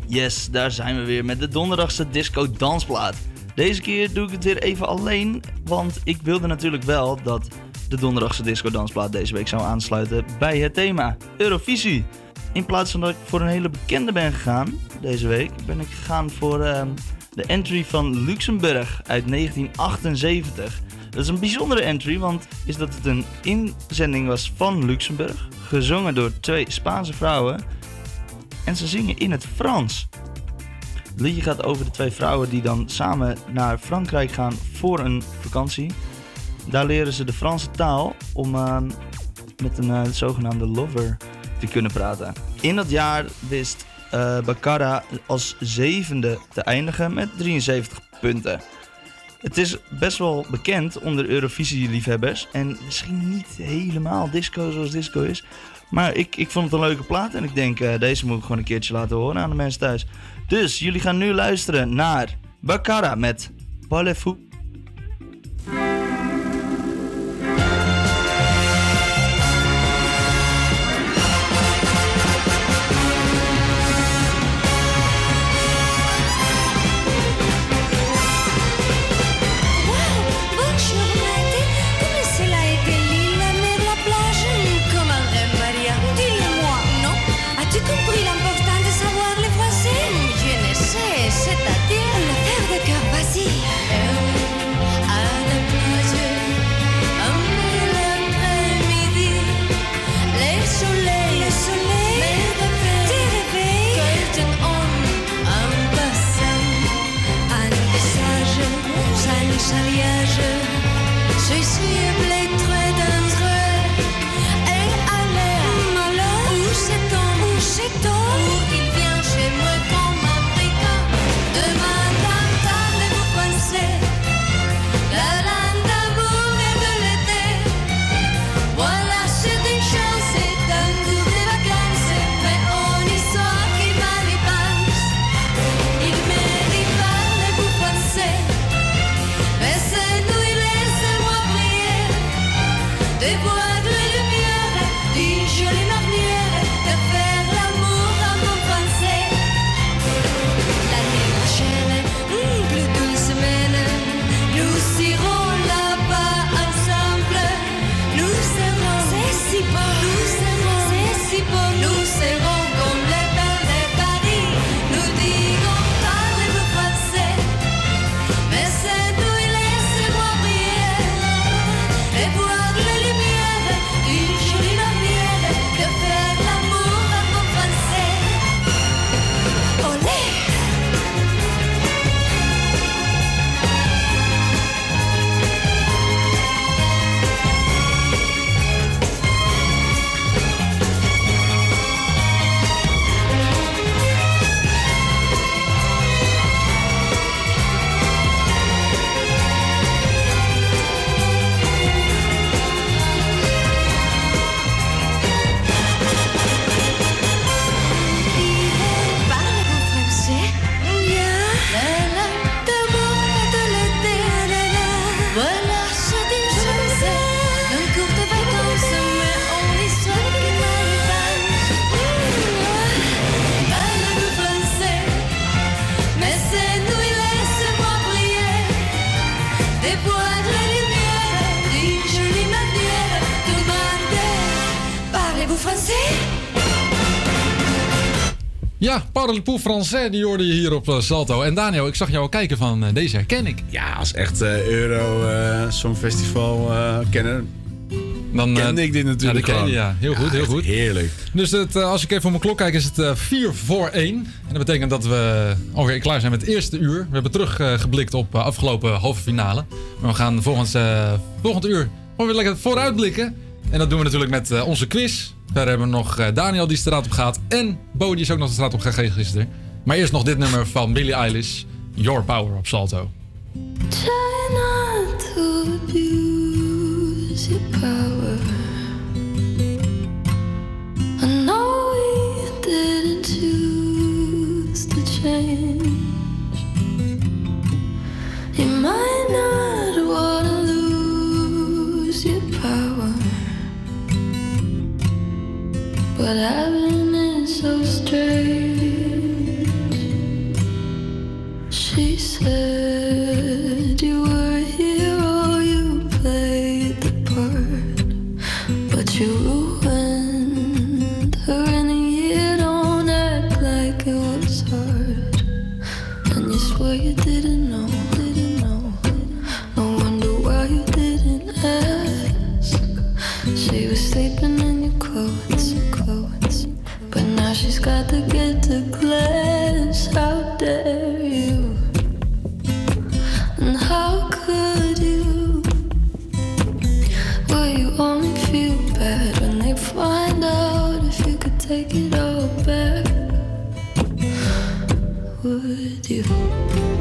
Yes, daar zijn we weer met de donderdagse disco dansplaat. Deze keer doe ik het weer even alleen, want ik wilde natuurlijk wel dat de donderdagse disco dansplaat deze week zou aansluiten bij het thema Eurovisie. in plaats van dat ik voor een hele bekende ben gegaan deze week, ben ik gegaan voor ehm, de entry van Luxemburg uit 1978. Dat is een bijzondere entry, want is dat het een inzending was van Luxemburg, gezongen door twee Spaanse vrouwen. En ze zingen in het Frans. Het liedje gaat over de twee vrouwen die dan samen naar Frankrijk gaan voor een vakantie. Daar leren ze de Franse taal om ehm, met een eh, zogenaamde lover te kunnen praten. In dat jaar wist eh Baccara als zevende te eindigen met 73 punten. Het is best wel bekend onder Eurovisie-liefhebbers en misschien niet helemaal disco zoals disco is. Maar ik, ik vond het een leuke plaat en ik denk eh, deze moet ik gewoon een keertje laten horen aan de mensen thuis. Dus jullie gaan nu luisteren naar Baccara met Parlez-vous. Ja, Parlepoux Français, die hoorde je hier op eh, Salto. En Daniel, ik zag jou al kijken van eh, deze herken ik. Ja, als echt eh, Euro Songfestival kenner. Dan kende eh, ik dit natuurlijk ja, ken ja. Heel goed, heel goed. Heerlijk. Dus het, als ik even op mijn klok kijk, is het eh 4 voor 1. En dat betekent dat we alweer klaar zijn met het eerste uur. We hebben teruggeblikt op afgelopen halve finale. Maar we gaan volgend, volgend uur gewoon weer lekker vooruitblikken. En dat doen we natuurlijk met onze quiz. Verder hebben we nog eh, Daniel die straat op gaat. En Bo die is ook nog de straat op gegaan gisteren. Maar eerst nog dit nummer van Billie Eilish. Your Power op Salto. Try not to power. But having it so strange. Would you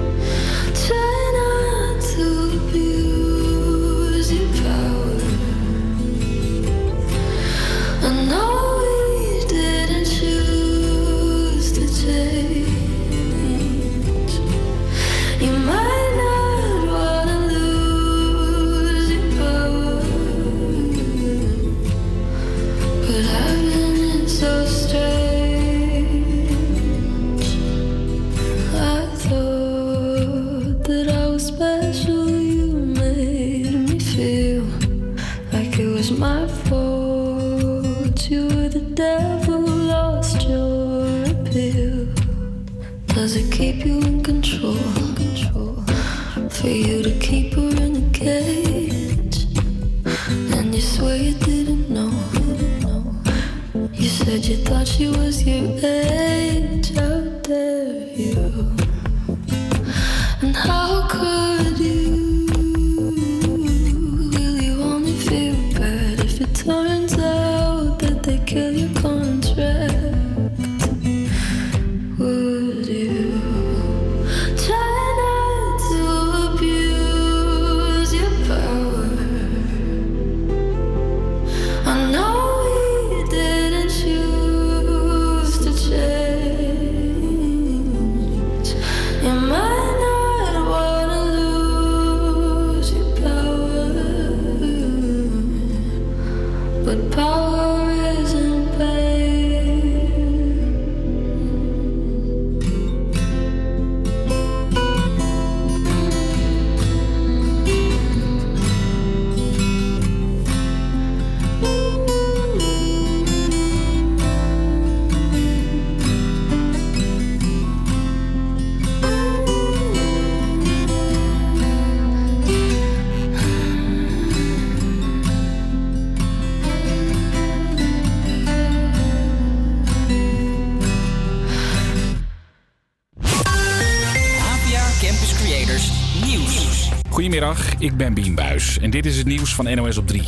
Ik ben Bien Buis en dit is het nieuws van NOS op 3.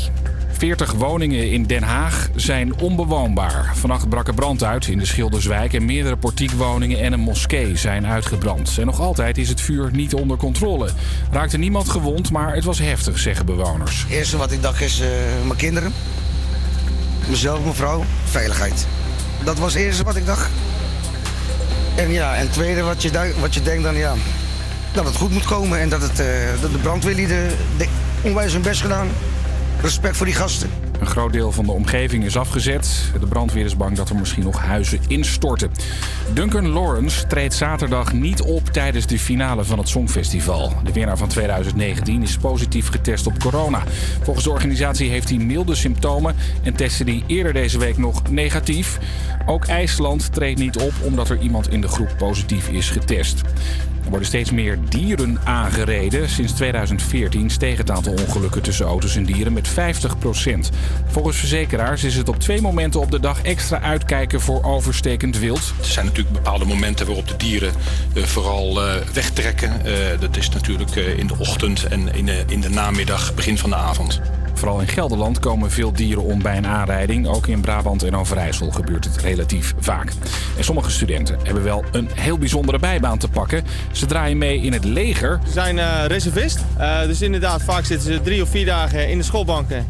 40 woningen in Den Haag zijn onbewoonbaar. Vannacht brak er brand uit in de Schilderswijk en meerdere portiekwoningen en een moskee zijn uitgebrand. En nog altijd is het vuur niet onder controle. Raakte niemand gewond, maar het was heftig, zeggen bewoners. Het eerste wat ik dacht is eh, mijn kinderen. Mezelf, mijn vrouw, veiligheid. Dat was het eerste wat ik dacht. En ja, en het tweede wat je, wat je denkt dan ja, dat het goed moet komen en dat, het, eh, dat de brandweerlieden de, onwijs hun best gedaan. Respect voor die gasten. Een groot deel van de omgeving is afgezet. De brandweer is bang dat er misschien nog huizen instorten. Duncan Lawrence treedt zaterdag niet op tijdens de finale van het Songfestival. De winnaar van 2019 is positief getest op corona. Volgens de organisatie heeft hij milde symptomen en testte hij eerder deze week nog negatief. Ook IJsland treedt niet op omdat er iemand in de groep positief is getest. Er worden steeds meer dieren aangereden. Sinds 2014 steeg het aantal ongelukken tussen auto's en dieren met 50% Volgens verzekeraars is het op twee momenten op de dag extra uitkijken voor overstekend wild. Er zijn natuurlijk bepaalde momenten waarop de dieren eh, vooral eh, wegtrekken. Eh, dat is natuurlijk in de ochtend en in de, in de namiddag, begin van de avond. Vooral in Gelderland komen veel dieren om bij een aanrijding. Ook in Brabant en Overijssel gebeurt het relatief vaak. En sommige studenten hebben wel een heel bijzondere bijbaan te pakken. Ze draaien mee in het leger. Ze zijn eh, reservist. Eh, dus inderdaad, vaak zitten ze drie of vier dagen in de schoolbanken.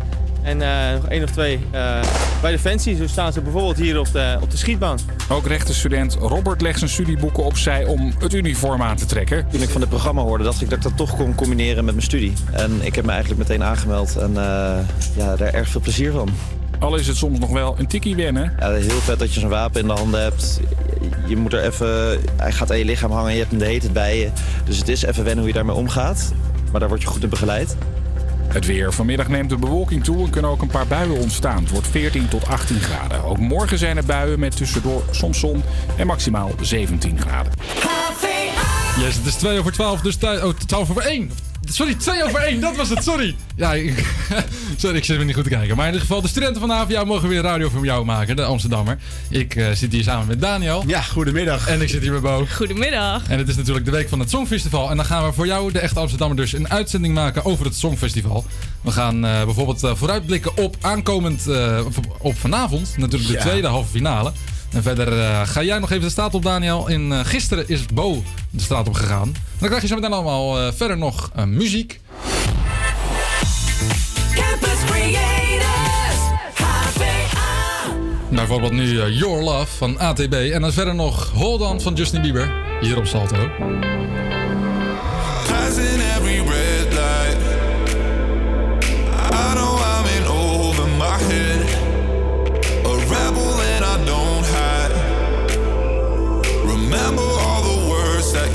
En eh, nog één of twee eh, bij Defensie. Zo staan ze bijvoorbeeld hier op de, op de schietbaan. Ook rechtenstudent Robert legt zijn studieboeken opzij om het uniform aan te trekken. Toen ik van dit programma hoorde, dacht ik dat ik dat toch kon combineren met mijn studie. En ik heb me eigenlijk meteen aangemeld en eh, ja, daar erg veel plezier van. Al is het soms nog wel een tikkie wennen. Ja, heel vet dat je zo'n wapen in de handen hebt. Je- Je moet er even, hij gaat aan je lichaam hangen en je hebt hem de hele tijd bij je. Dus het is even wennen hoe je daarmee omgaat. Maar daar word je goed in begeleid. Het weer. Vanmiddag neemt de bewolking toe en kunnen ook een paar buien ontstaan. Het wordt 14 tot 18 graden. Ook morgen zijn er buien met tussendoor soms zon en maximaal 17 graden. Yes, het is 2 over 12, dus 12 over 1. Sorry, 2 over 1, dat was het, sorry. Ja, ik, (laughs) sorry, ik zit me niet goed te kijken. Maar in ieder geval, de studenten van de HVA mogen weer radio voor jou maken, de Amsterdammer. Ik eh, zit hier samen met Daniel. Ja, goedemiddag. En ik zit hier met Bo. Goedemiddag. En het is natuurlijk de week van het Songfestival. En dan gaan we voor jou, de echte Amsterdammer, dus een uitzending maken over het Songfestival. We gaan eh, bijvoorbeeld eh, vooruitblikken op aankomend, op vanavond, natuurlijk de tweede halve finale. En verder eh, ga jij nog even de straat op, Daniel. En eh, gisteren is Bo de straat op gegaan. Dan krijg je zo meteen allemaal eh, verder nog muziek. Campus Creators, HVA. Bijvoorbeeld nu Your Love van ATB. En dan verder nog Hold On van Justin Bieber. Hier op Salto.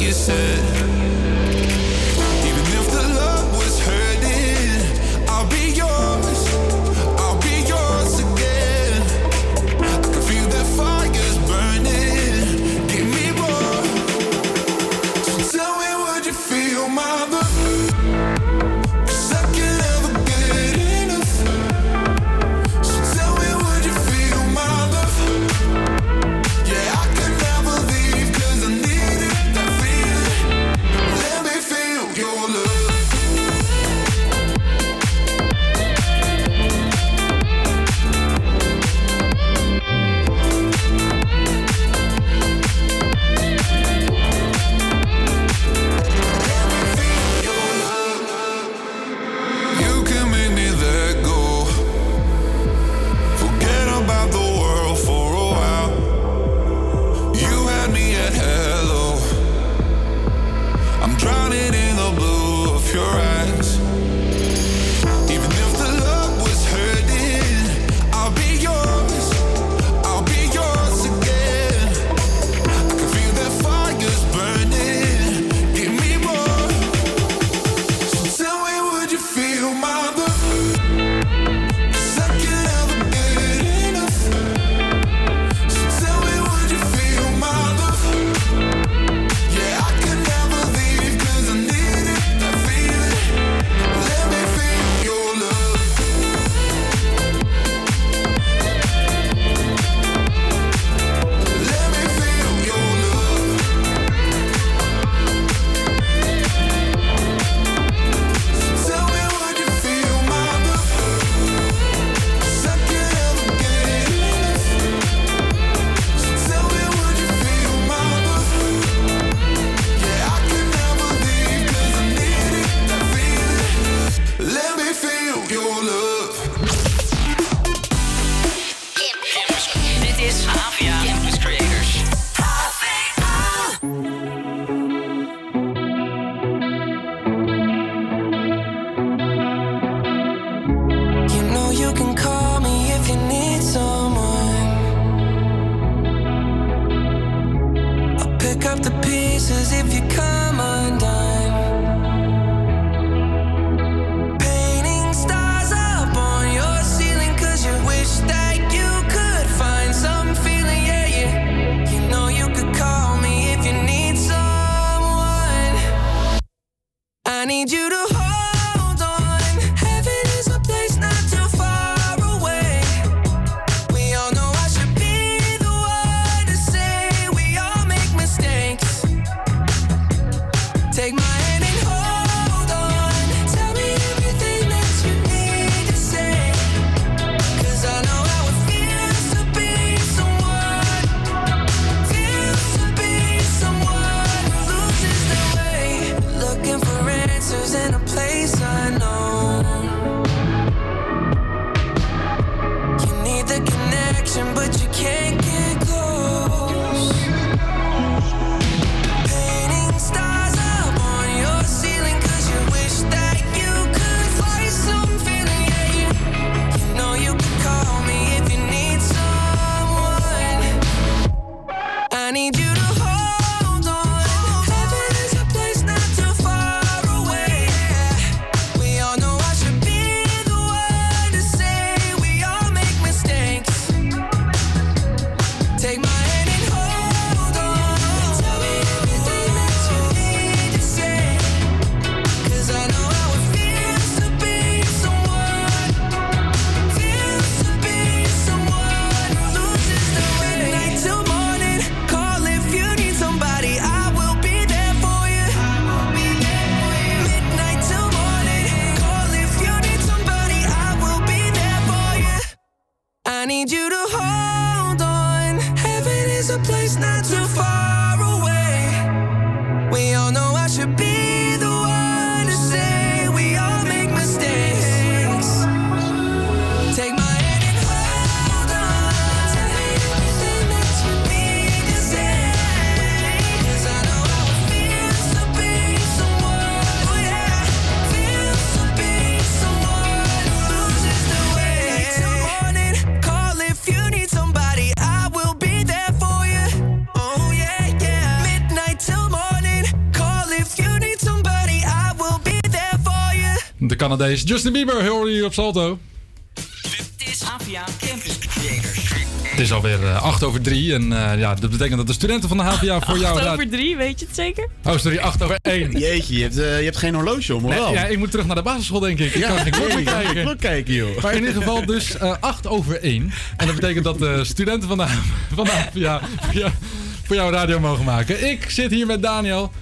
you said. Canadees Justin Bieber hoor je hier op Salto. Dit is HVA Campus Creators. Het is alweer eh, 8 over 3 en eh, ja, dat betekent dat de studenten van de HVA voor jou... 8 raad- over 3, weet je het zeker? Oh, sorry, 8 over 1. (laughs) Jeetje, je hebt, eh, je hebt geen horloge om, Nee, wel? ja, ik moet terug naar de basisschool, denk ik. Ik Ja, kan geen klok meer nee, ik kan geen kijken. klok kijken, joh. Maar in ieder geval dus eh 8 over 1. En dat betekent dat de studenten van de, van de HVA voor jou, voor jou radio mogen maken. Ik zit hier met Daniel.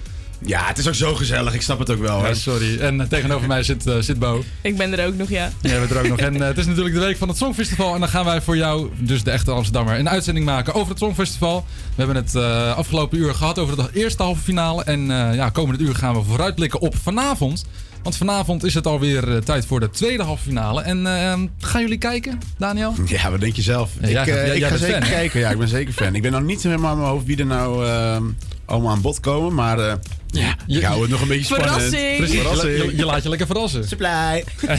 Ja, het is ook zo gezellig. Ik snap het ook wel, Ja, hoor. sorry. En eh, tegenover mij zit, eh, zit Bo. Ik ben er ook nog, ja. Jij bent er ook nog. En eh, het is natuurlijk de week van het Songfestival. En dan gaan wij voor jou, dus de echte Amsterdammer, een uitzending maken over het Songfestival. We hebben het eh, afgelopen uur gehad over de eerste halve finale. En eh ja, komende uur gaan we vooruitblikken op vanavond. Want vanavond is het alweer eh, tijd voor de tweede halve finale. En eh, gaan jullie kijken, Daniel? Ja, wat denk je zelf? Ja, ik jij eh, jij- ik jij ga zeker fan, kijken. Ja, ik ben zeker fan. Ik ben nog niet helemaal in mijn hoofd wie er nou eh, allemaal aan bod komen. Maar eh, ja, ik hou het nog een beetje spannend. Verrassing. Precies, je, Verrassing. je- je laat je lekker verrassen. Supply. (laughs)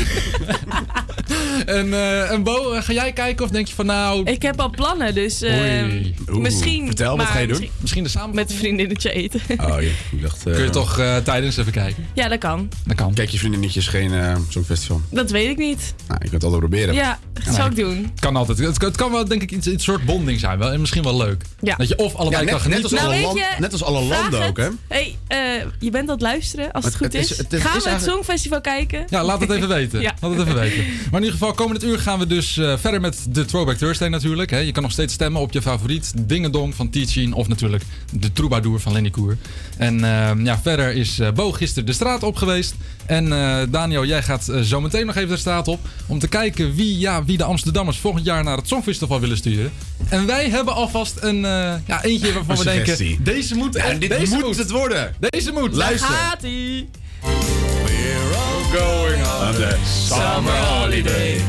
(laughs) En, eh, en Bo, eh, ga jij kijken of denk je van nou... Ik heb al plannen, dus eh, Oei. Misschien... Vertel, wat maar ga je doen? misschien- Misschien de samen Met een vriendinnetje eten. Oh, ja. Ik dacht, eh, Kun je toch eh, tijdens even kijken? ja, dat kan. Dat kan. Kijk je vriendinnetjes geen eh Songfestival? Dat weet ik niet. Nou, je kunt het altijd proberen. Ja, dat zou ik doen. Het kan altijd. Het, kan- het kan wel denk ik iets, iets soort bonding zijn. Wel, en misschien wel leuk. Ja. Dat je of allebei Ja, net- kan net genieten. als alle Nou, weet land- je, net als alle landen het. ook, hè? hey, eh, je bent aan het luisteren, als het, Het- goed het is. is- het is- Gaan we is het Songfestival kijken? Ja, laat het even weten. (laughs) Ja. Laat het even weten. Maar ieder geval, komend uur gaan we dus eh, verder met de Throwback Thursday natuurlijk. Hè. Je kan nog steeds stemmen op je favoriet. Dingedong van Teaching of natuurlijk de Troubadour van Lenny Koer. En eh, ja, verder is eh, Bo gisteren de straat op geweest. En eh, Daniel, jij gaat zo meteen nog even de straat op. Om te kijken wie, ja, wie de Amsterdammers volgend jaar naar het Songfestival willen sturen. En wij hebben alvast een ja, eentje waarvan we denken... Deze moet, Ja, echt- dit deze moet het worden. Deze moet. Luister. Gaat-ie. Going on the summer holiday.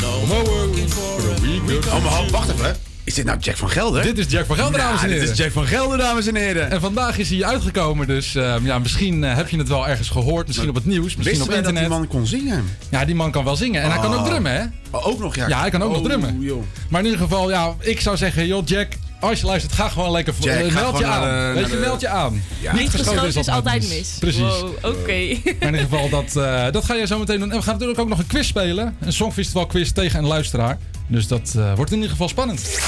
No more working for a week. Oh, maar wacht even. Is dit nou Jack van Gelder? Dit is Jack van Gelder, Nou, dames en heren. Dit is Jack van Gelder, dames en heren. En vandaag is hij uitgekomen, dus eh, ja, misschien eh, heb je het wel ergens gehoord. Misschien op het nieuws, misschien Wisten op wij dat internet. die man kon zingen? Ja, die man kan wel zingen. En hij kan ook Oh. drummen, hè? Oh, ook nog, ja. Ja, hij kan ook nog Oh, drummen. joh. Maar in ieder geval, ja, ik zou zeggen, joh, Jack, als je luistert, ga gewoon lekker voor. Jack, eh, meld je aan. naar Weet je, meld je aan. Ja. Niet geschoten is altijd altijd mis. Precies. Wow, oké. (laughs) Maar in ieder geval, dat, eh, dat ga je zo meteen doen. En we gaan natuurlijk ook nog een quiz spelen. Een Songfestival quiz tegen een luisteraar. Dus dat eh, wordt in ieder geval spannend.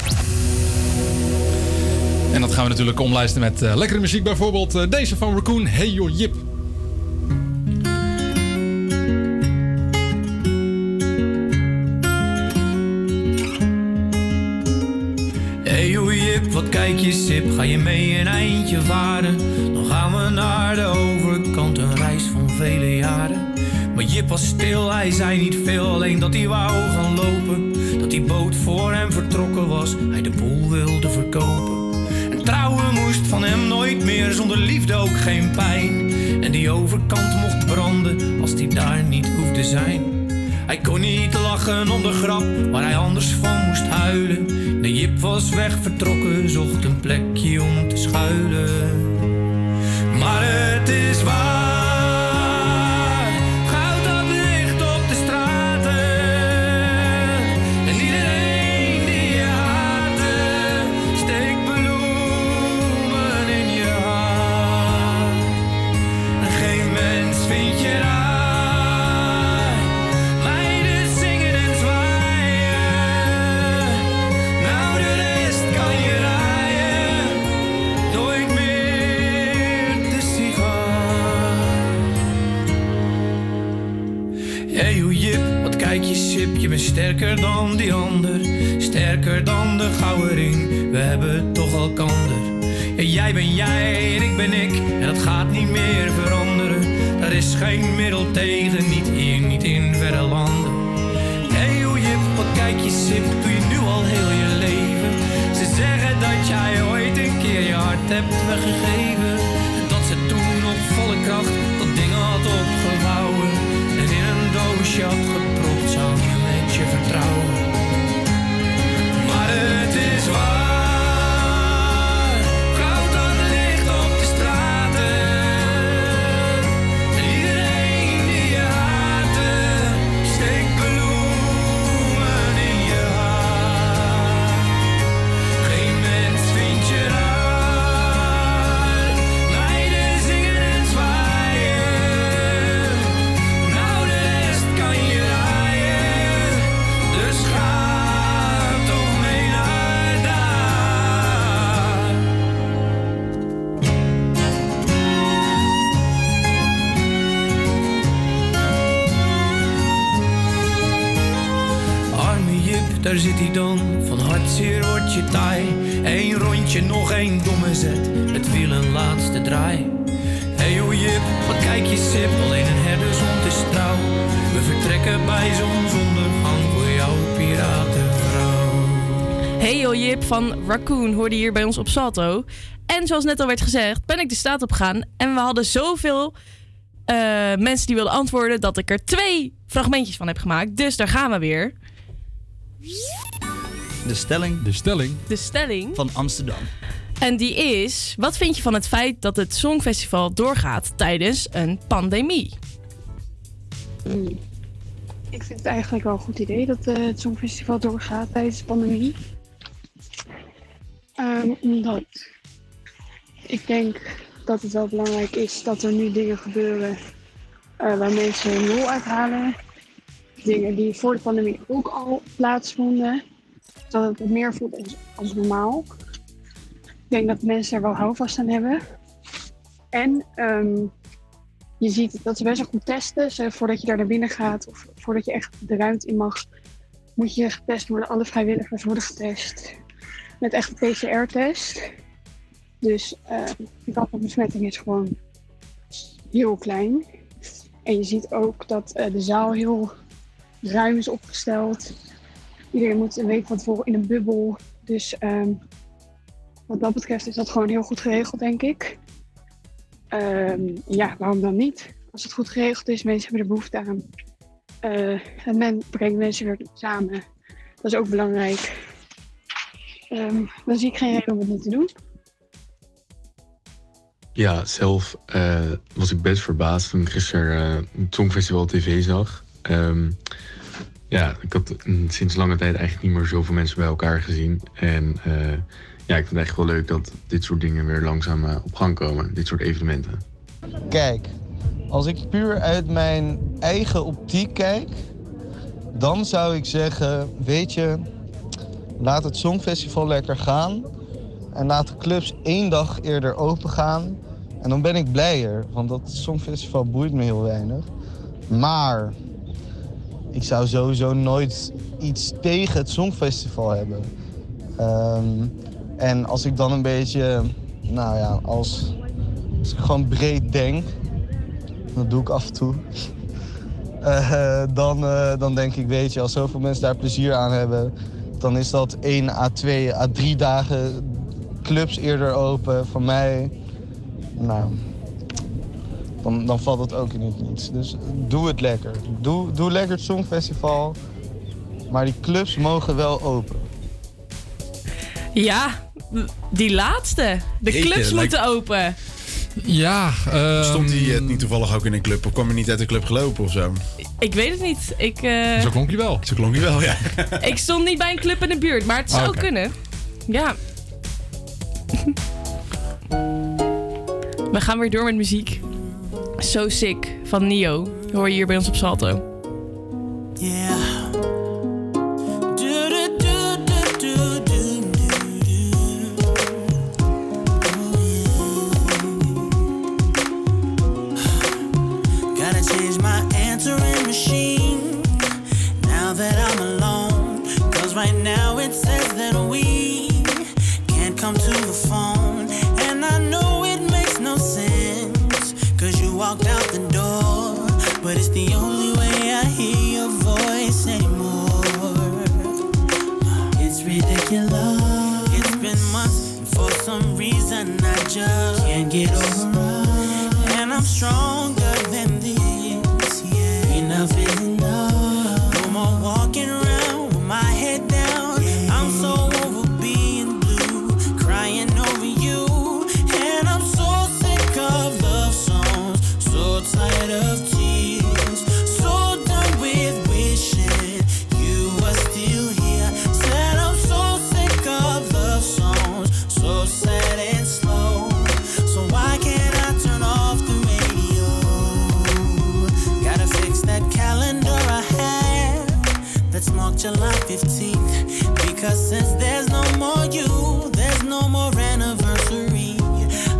En dat gaan we natuurlijk omlijsten met eh, lekkere muziek. Bijvoorbeeld eh, deze van Raccoon, Hey Yo Jip. Ga je mee een eindje varen? Dan gaan we naar de overkant, een reis van vele jaren. Maar Jip was stil, hij zei niet veel, alleen dat hij wou gaan lopen. Dat die boot voor hem vertrokken was, hij de boel wilde verkopen. En trouwen moest van hem nooit meer, zonder liefde ook geen pijn. En die overkant mocht branden, als die daar niet hoefde zijn. Hij kon niet lachen om de grap waar hij anders van moest huilen. De Jip was weg vertrokken, zocht een plekje om te schuilen. Maar het is waar, sterker dan die ander. Sterker dan de gouden we hebben toch al kander. Jij ben jij en ik ben ik, en dat gaat niet meer veranderen. Er is geen middel tegen, niet hier, niet in verre landen. Hey, hoe Jip, wat kijk je sip, doe je nu al heel je leven. Ze zeggen dat jij ooit een keer je hart hebt weggegeven. En dat ze toen op volle kracht dat ding had opgevouwen. En in een doosje had zit hij dan. Van hartzeer wordt je taai. Eén rondje, nog één domme zet. Het wiel een laatste draai. Hey Jip, wat kijk je sip. Alleen een herdershond is trouw. We vertrekken bij zonsondergang voor jouw piratenvrouw. Hey yo Jip van Raccoon hoorde hier bij ons op Salto. En zoals net al werd gezegd, ben ik de straat op gegaan. En we hadden zoveel eh, mensen die wilden antwoorden... dat ik er twee fragmentjes van heb gemaakt. Dus daar gaan we weer. De stelling. De stelling. De stelling. Van Amsterdam. En die is: wat vind je van het feit dat het Songfestival doorgaat tijdens een pandemie? Ik vind het eigenlijk wel een goed idee dat eh, het Songfestival doorgaat tijdens de pandemie. Ehm, omdat ik denk dat het wel belangrijk is dat er nu dingen gebeuren eh, waar mensen lol uithalen. Dingen die voor de pandemie ook al plaatsvonden. Dat het meer voelt als, normaal. Ik denk dat mensen er wel houvast aan hebben. En ehm, je ziet dat ze best wel goed testen. Zo, voordat je daar naar binnen gaat of voordat je echt de ruimte in mag, moet je getest worden. Alle vrijwilligers worden getest met echt een PCR-test. Dus eh de kans op besmetting is gewoon heel klein. En je ziet ook dat eh, de zaal heel ruim is opgesteld. Iedereen moet een week van tevoren in een bubbel. Dus ehm, wat dat betreft is dat gewoon heel goed geregeld, denk ik. Ehm, ja, waarom dan niet? Als het goed geregeld is, mensen hebben er behoefte aan. Eh, en men brengt mensen weer samen. Dat is ook belangrijk. Ehm, dan zie ik geen reden om het niet te doen. Ja, zelf eh, was ik best verbaasd toen ik gisteren eh, het Songfestival TV zag. Ja, ik had sinds lange tijd eigenlijk niet meer zoveel mensen bij elkaar gezien. En eh, ja, ik vind het echt wel leuk dat dit soort dingen weer langzaam eh, op gang komen. Dit soort evenementen. Kijk, als ik puur uit mijn eigen optiek kijk, dan zou ik zeggen, weet je, laat het Songfestival lekker gaan. En laat de clubs één dag eerder open gaan. En dan ben ik blijer, want dat Songfestival boeit me heel weinig. Maar ik zou sowieso nooit iets tegen het Songfestival hebben. Ehm, en als ik dan een beetje, nou ja, als, als ik gewoon breed denk, dat doe ik af en toe. (laughs) Eh, dan, eh, dan denk ik, weet je, als zoveel mensen daar plezier aan hebben, dan is dat 1 à 2 à 3 dagen clubs eerder open. Voor mij, nou, dan, dan valt het ook in het niets. Dus doe het lekker. Doe, doe lekker het Songfestival. Maar die clubs mogen wel open. Ja, die laatste. De Jeetje, clubs lijkt- moeten open. Ja, Stond hij eh, niet toevallig ook in een club? Of kwam hij niet uit de club gelopen of zo? Ik weet het niet. Ik, eh, klonk hij wel. Zo klonk hij wel, ja. (laughs) ik stond niet bij een club in de buurt, maar het zou Ah, oké. kunnen. Ja. (laughs) We gaan weer door met muziek. So Sick van Nio. Hoor je hier bij ons op Salto. Yeah. But it's the only way I hear your voice anymore. It's ridiculous. It's been months, and for some reason I just can't get over us. And I'm stronger than this. Yeah. Enough is enough. Cause since there's no more you, there's no more anniversary.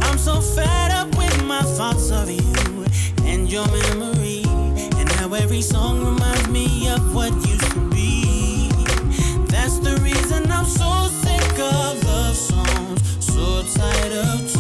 I'm so fed up with my thoughts of you and your memory. And how every song reminds me of what used to be. That's the reason I'm so sick of love songs, so tired of.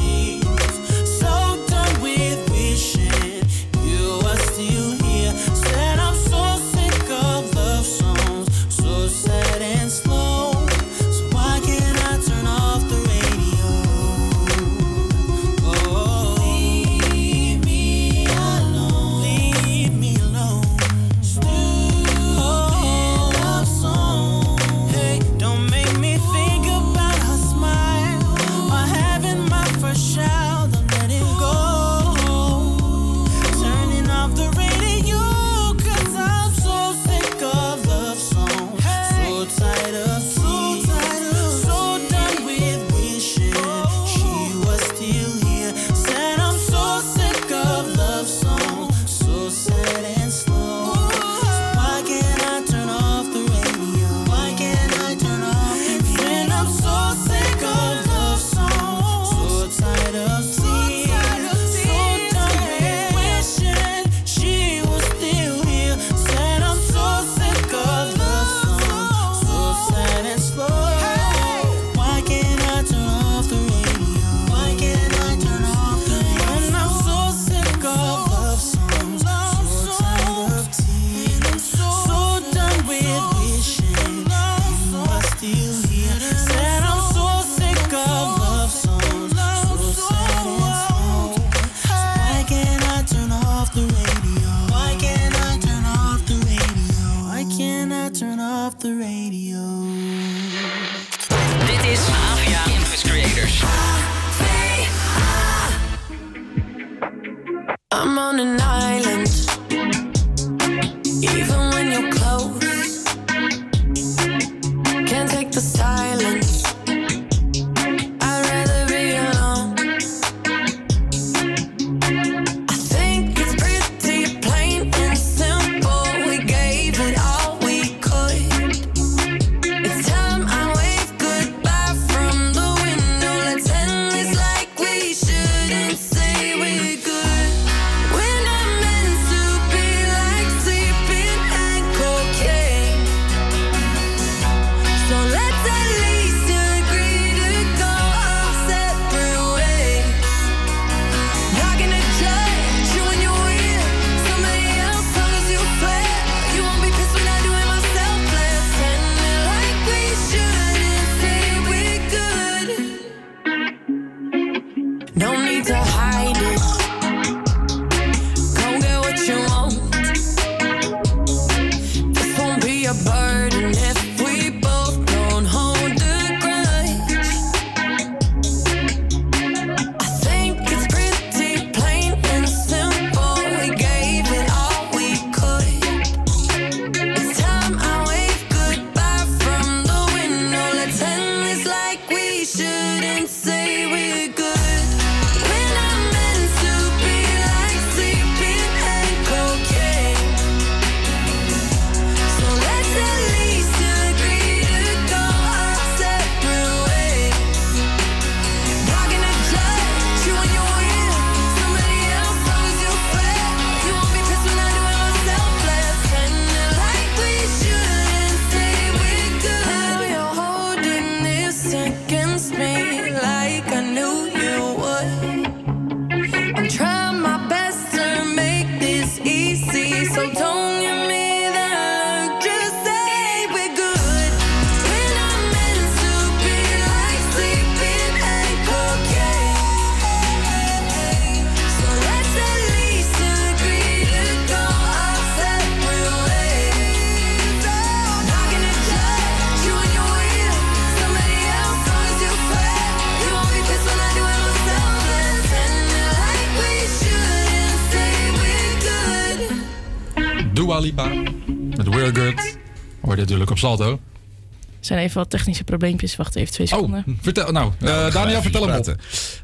Je natuurlijk op Salto. Er zijn even wat technische probleempjes. Wacht even twee seconden. Vertel, nou, eh, Daniel, vertel hem op.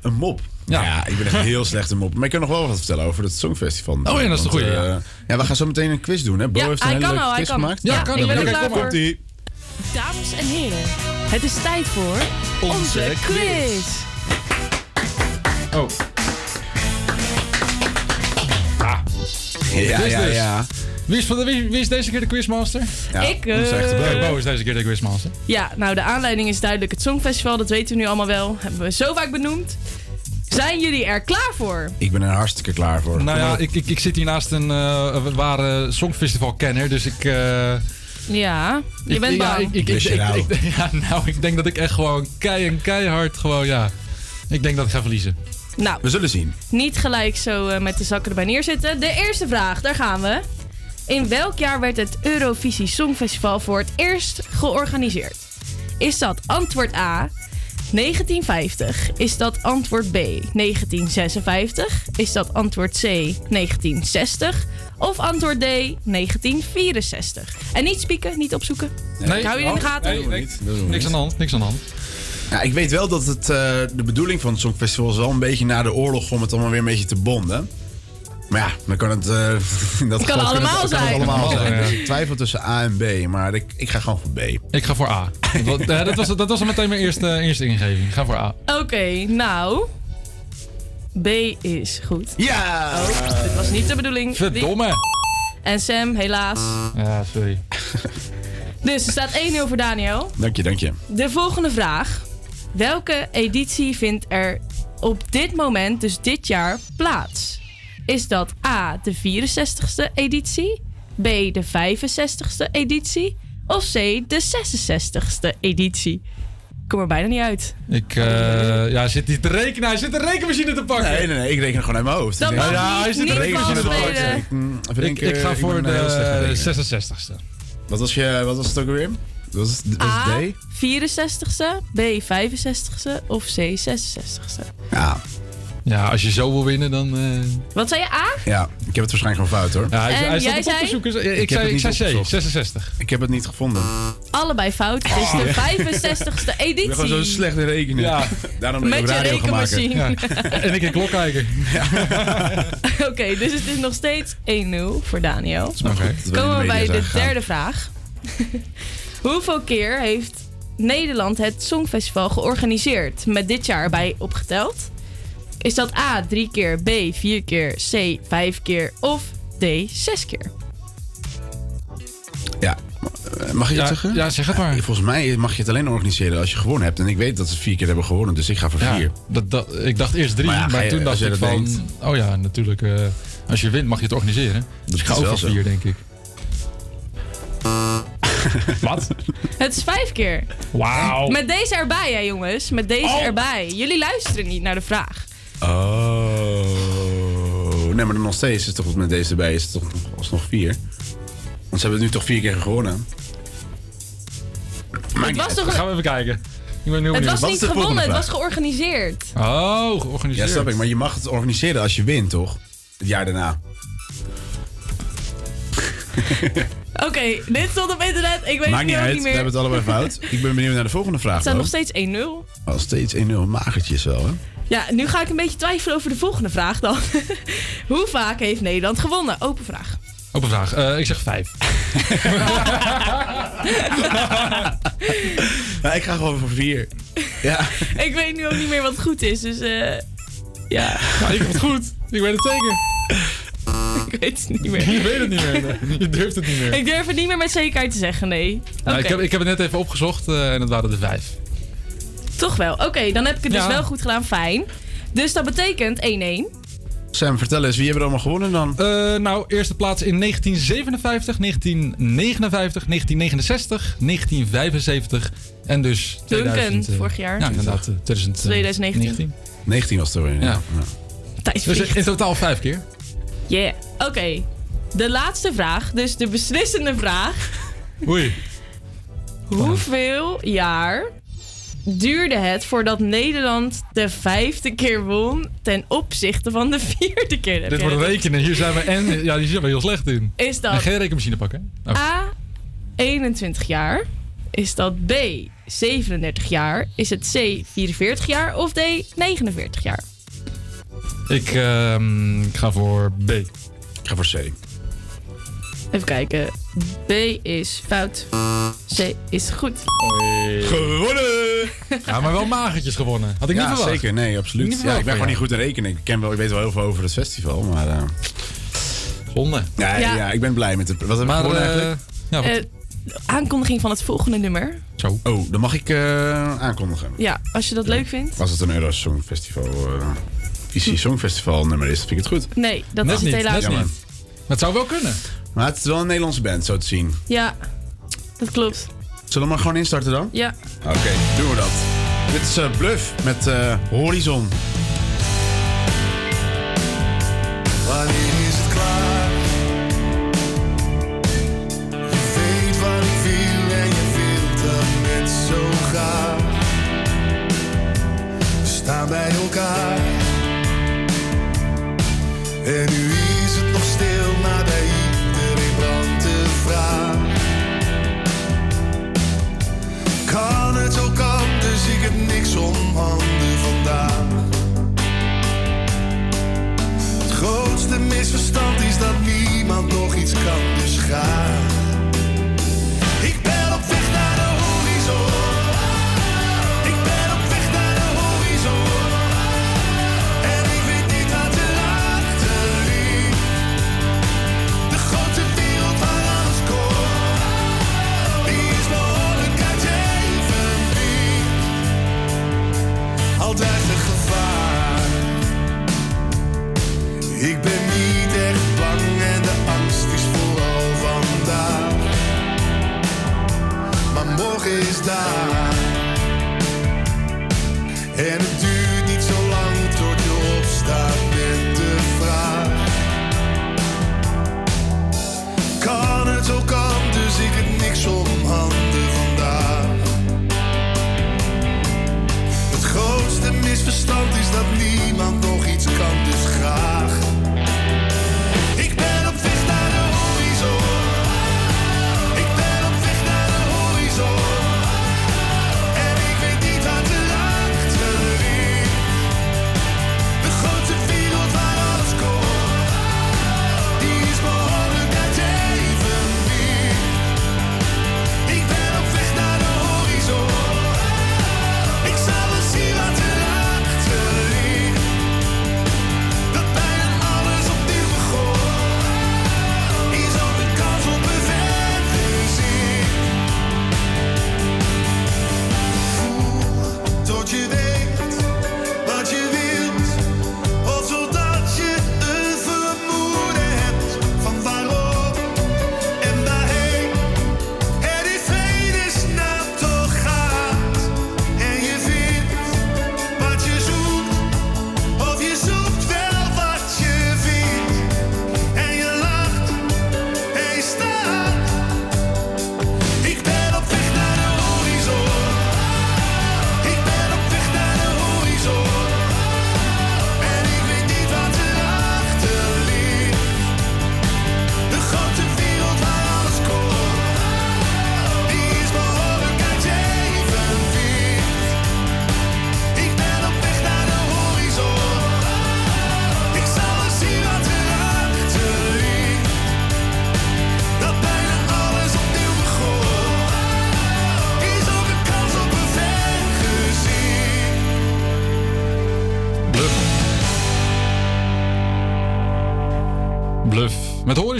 Een mop. Ja. ik ben echt (laughs) heel slecht in mop. Maar ik kan nog wel wat vertellen over het Songfestival. Oh ja, dat is de Want, goeie, eh, ja. ja, we gaan zo meteen een quiz doen, hè? Bo Ja, heeft een hele kan leuke quiz kan. gemaakt. Ja, ik ben er klaar voor. Dames en heren, het is tijd voor onze, quiz. Oh. Ja, ja, dus. ja. Wie is, van de, wie, wie is deze keer de quizmaster? Ja, Ik, dat is echt Bo, is deze keer de quizmaster. Ja, nou de aanleiding is duidelijk het Songfestival. Dat weten we nu allemaal wel. Hebben we zo vaak benoemd. Zijn jullie er klaar voor? Ik ben er hartstikke klaar voor. Nou ja, ik, ik, ik zit hier naast een uh, ware songfestival-kenner, dus ik... eh, Ja, je ik- bent ja, bang. ik, ik, nou? ik- (laughs) ja, nou, ik denk dat ik echt gewoon kei en keihard gewoon, ja... Ik denk dat ik ga verliezen. Nou, We zullen zien. niet gelijk zo met de zakken erbij neerzitten. De eerste vraag, daar gaan we. In welk jaar werd het Eurovisie Songfestival voor het eerst georganiseerd? Is dat antwoord A 1950? Is dat antwoord B 1956? Is dat antwoord C 1960? Of antwoord D 1964? En niet spieken, niet opzoeken. Ik hou je in de gaten. nee, nee, niks aan de hand, niks aan de hand. Ja, ik weet wel dat het, eh, de bedoeling van het Songfestival is wel een beetje na de oorlog om het allemaal weer een beetje te bonden. Maar ja, dan kan het... eh, (laughs) dat kan geval allemaal kan het zijn. allemaal zijn. Ja. Dus twijfel tussen A en B, maar ik, ik ga gewoon voor B. Ik ga voor A. dat, ja, dat, was, dat was al meteen mijn eerste, eerste ingeving. Ik ga voor A. Oké, nou. B is goed. Ja! Oh, dit was niet de bedoeling. Verdomme! En Sam, helaas. Ja, sorry. (laughs) Dus er staat 1-0 voor Daniel. Dank je, dank je. De volgende vraag. Welke editie vindt er op dit moment, dus dit jaar, plaats? Is dat A, de 64ste editie? B, de 65ste editie? Of C, de 66ste editie? Ik kom er bijna niet uit. Ik eh, ja, hij zit niet te rekenen. Hij zit een rekenmachine te pakken. Nee, nee, nee, ik reken gewoon uit mijn hoofd. Dat niet, hij zit niet er rekenmachine te pakken. Ik, mm, Ik, ga voor de rekenen. 66ste. Wat was, je, wat was het ook alweer? Dat was, dat was A, D? 64ste, B, 65ste of C, 66ste? Ja. Ja, als je zo wil winnen, dan... eh, Wat zei je, A? Ja, ik heb het waarschijnlijk gewoon fout hoor. Ja, hij, En hij staat jij op op te zei? zoeken. Ik, zei, ik zei C, opgezocht. 66. Ik heb het niet gevonden. Allebei fout. Het is de 65ste Ik ben editie. gewoon zo slecht in rekenen. Ja. Daarom ben ik Met je gaan rekenmachine. Ja. En ik in klok kijken. (laughs) Oké, dus het is nog steeds 1-0 voor Daniel. Oké. We Komen we bij de gegaan. derde vraag. (laughs) Hoeveel keer heeft Nederland het Songfestival georganiseerd? Met dit jaar erbij opgeteld. Is dat A, drie keer, B, vier keer, C, vijf keer of D, zes keer? Ja. Mag ik Ja, het zeggen? ja, zeg het maar. Volgens mij mag je het alleen organiseren als je gewonnen hebt. En ik weet dat ze vier keer hebben gewonnen, dus ik ga voor Ja, vier. dat, dat, ik dacht eerst drie, Maar je- toen dacht je ik dat van... denkt. Oh ja, natuurlijk. eh, als je wint mag je het organiseren. Dus ik ga is ook voor zo. vier, denk ik. (laughs) Wat? Het is vijf keer. Wauw. Met deze erbij, hè jongens. Met deze Oh. erbij. Jullie luisteren niet naar de vraag. Oh. Nee, maar dan nog steeds is het toch met deze erbij is het toch nog, alsnog vier. Want ze hebben het nu toch vier keer gewonnen. Het was toch Gaan we even kijken. Ik ben heel Het was Wat niet gewonnen, het vraag? was georganiseerd. Oh, Ja, georganiseerd. snap ik. Maar je mag het organiseren als je wint, toch? Het jaar daarna. (laughs) Oké, dit stond op internet. Ik weet Maakt het niet uit, niet we meer. hebben het allebei fout. (laughs) Ik ben benieuwd naar de volgende vraag. Het staat nog steeds 1-0. Al steeds 1-0 magertjes wel, hè? Ja, nu ga ik een beetje twijfelen over de volgende vraag dan. (laughs) Hoe vaak heeft Nederland gewonnen? Open vraag. Open vraag. Eh, ik zeg vijf. Ja, (laughs) ik ga gewoon voor vier. Ja. Ik weet nu ook niet meer wat goed is, dus eh ja. Ja, ik heb het goed. Ik weet het zeker. Ik weet het niet meer. (laughs) Je weet het niet meer. nee. Je durft het niet meer. Ik durf het niet meer met zekerheid te zeggen, nee. Oké, Nou, ik, heb, ik heb het net even opgezocht eh, en het waren er vijf. toch wel. Oké, dan heb ik het dus wel goed gedaan. Fijn. Dus dat betekent 1-1. Sam, vertel eens, wie hebben er allemaal gewonnen dan? Eh, nou, eerste plaats in 1957, 1959, 1969, 1975 en dus Duncan, 2000, eh, vorig jaar. Ja, inderdaad. eh, 2000, 2019. 19 was het er weer. Ja. Ja. Dus in totaal vijf keer. Yeah. Oké. De laatste vraag, dus de beslissende vraag. Oei. Hoeveel jaar duurde het voordat Nederland de vijfde keer won ten opzichte van de vierde keer? Dit wordt rekenen. Hier zijn we en ja, hier zijn we heel slecht in. Is dat- En geen rekenmachine pakken. Oh. A. 21 jaar? Is dat B. 37 jaar? Is het C. 44 jaar? Of D. 49 jaar? Ik, ehm, ik ga voor B. Ik ga voor C. Even kijken. B is fout. C is goed. Gewonnen! Ja, maar wel magertjes gewonnen. Had ik ja, niet verwacht. zeker. Nee, absoluut. Niet ja, ik ben gewoon niet goed in rekenen. Ik, ken wel, ik weet wel heel veel over het festival, maar... eh Zonde. Ja, Ja. ja. ik ben blij met de... Wat heb ik Maar, gewonnen eh, eigenlijk? ja, Eh, aankondiging van het volgende nummer. Zo. Oh, dan mag ik eh, aankondigen. Ja, als je dat leuk vindt. Als het een Eurosong Festival... eh Visie Songfestival nummer is, vind ik het goed. Nee, dat Net is het niet, helaas net niet. niet. Maar het zou wel kunnen. Maar het is wel een Nederlandse band, zo te zien. Ja, dat klopt. Zullen we maar gewoon instarten dan? Ja. Oké, doen we dat. Dit is eh, Bluff met eh, Horizon. Wanneer is het klaar? Je weet wat ik wil en je wilt dat net zo graag. We staan bij elkaar. En nu is het nog stil, maar bij iedereen brandt de vraag. Kan het zo kan, dus ik heb niks om handen vandaag. Het grootste misverstand is dat niemand nog iets kan, dus.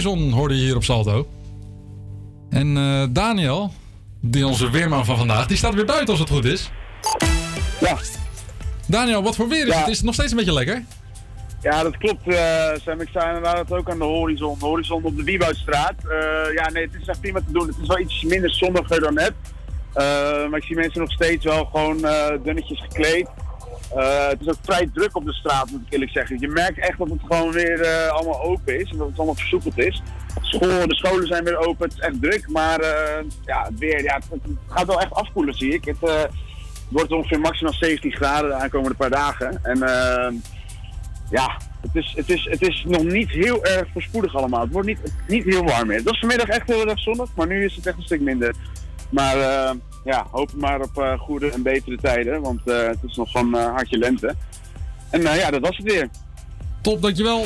Horizon hoorde je hier op Salto. En eh, Daniel, die onze weerman van vandaag, die staat weer buiten als het goed is. Ja. Daniel, wat voor weer is Ja. het? Is het nog steeds een beetje lekker? Ja, dat klopt, eh Sam. Ik sta inderdaad ook aan de horizon. De horizon op de Wieboudstraat. Eh ja, nee, het is echt prima te doen. Het is wel iets minder zonniger dan net. Maar ik zie mensen nog steeds wel gewoon dunnetjes gekleed. Eh, het is ook vrij druk op de straat, moet ik eerlijk zeggen. Je merkt echt dat het gewoon weer eh, allemaal open is. En dat het allemaal versoepeld is. De scholen zijn weer open. Het is echt druk. Maar eh, ja, weer, ja, het, gaat wel echt afkoelen, zie ik. Het, wordt ongeveer maximaal 17 graden de aankomende paar dagen. En eh, ja, het is, het, is, het is nog niet heel erg voorspoedig allemaal. Het wordt niet, niet heel warm meer. Het was vanmiddag echt heel erg zonnig, maar nu is het echt een stuk minder. Maar ja, hopen maar op eh, goede en betere tijden, want eh, het is nog van eh, hartje lente. En eh, ja, dat was het weer. Top, dankjewel.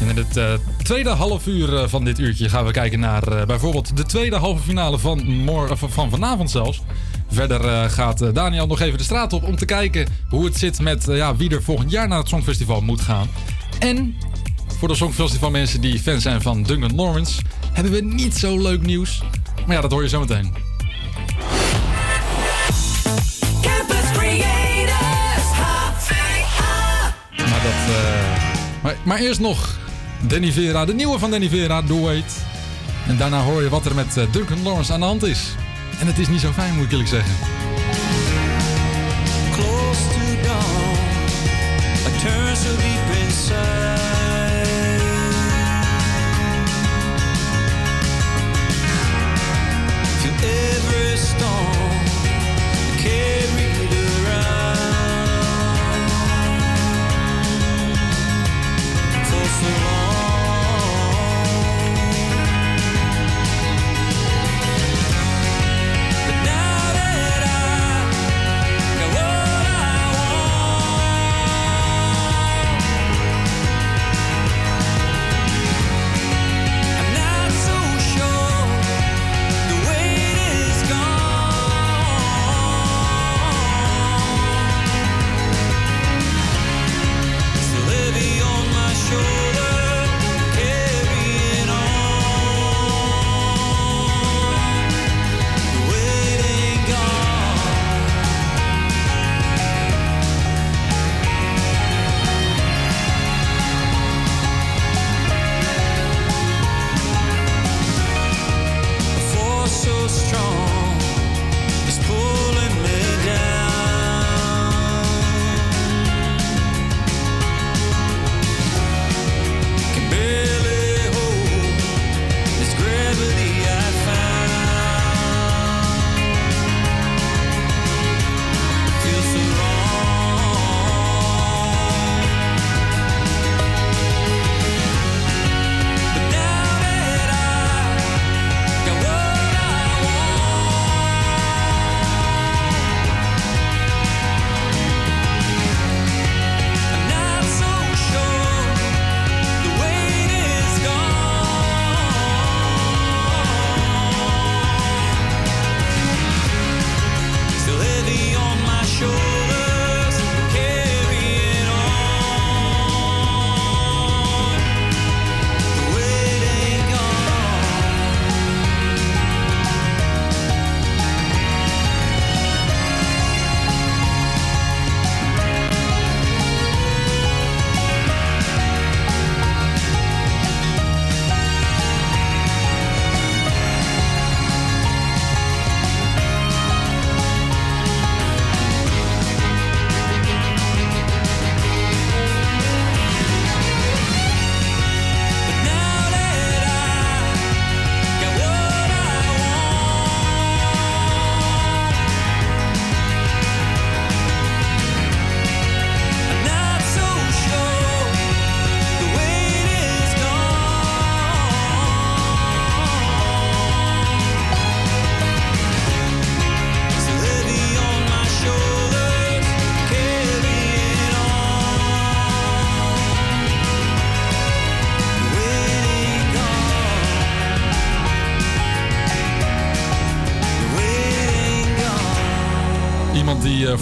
En in het tweede half uur van dit uurtje gaan we kijken naar bijvoorbeeld de tweede halve finale van, mor- of van vanavond zelfs. Verder gaat Daniel nog even de straat op om te kijken hoe het zit met ja, wie er volgend jaar naar het Songfestival moet gaan. En voor de Songfestival mensen die fan zijn van Duncan Lawrence hebben we niet zo leuk nieuws. Maar ja, dat hoor je zo meteen. Maar, eerst nog Danny Vera, de nieuwe van Danny Vera, Do Wait. En daarna hoor je wat er met eh, Duncan Lawrence aan de hand is. En het is niet zo fijn, moet ik eerlijk zeggen. Close to turn so deep inside.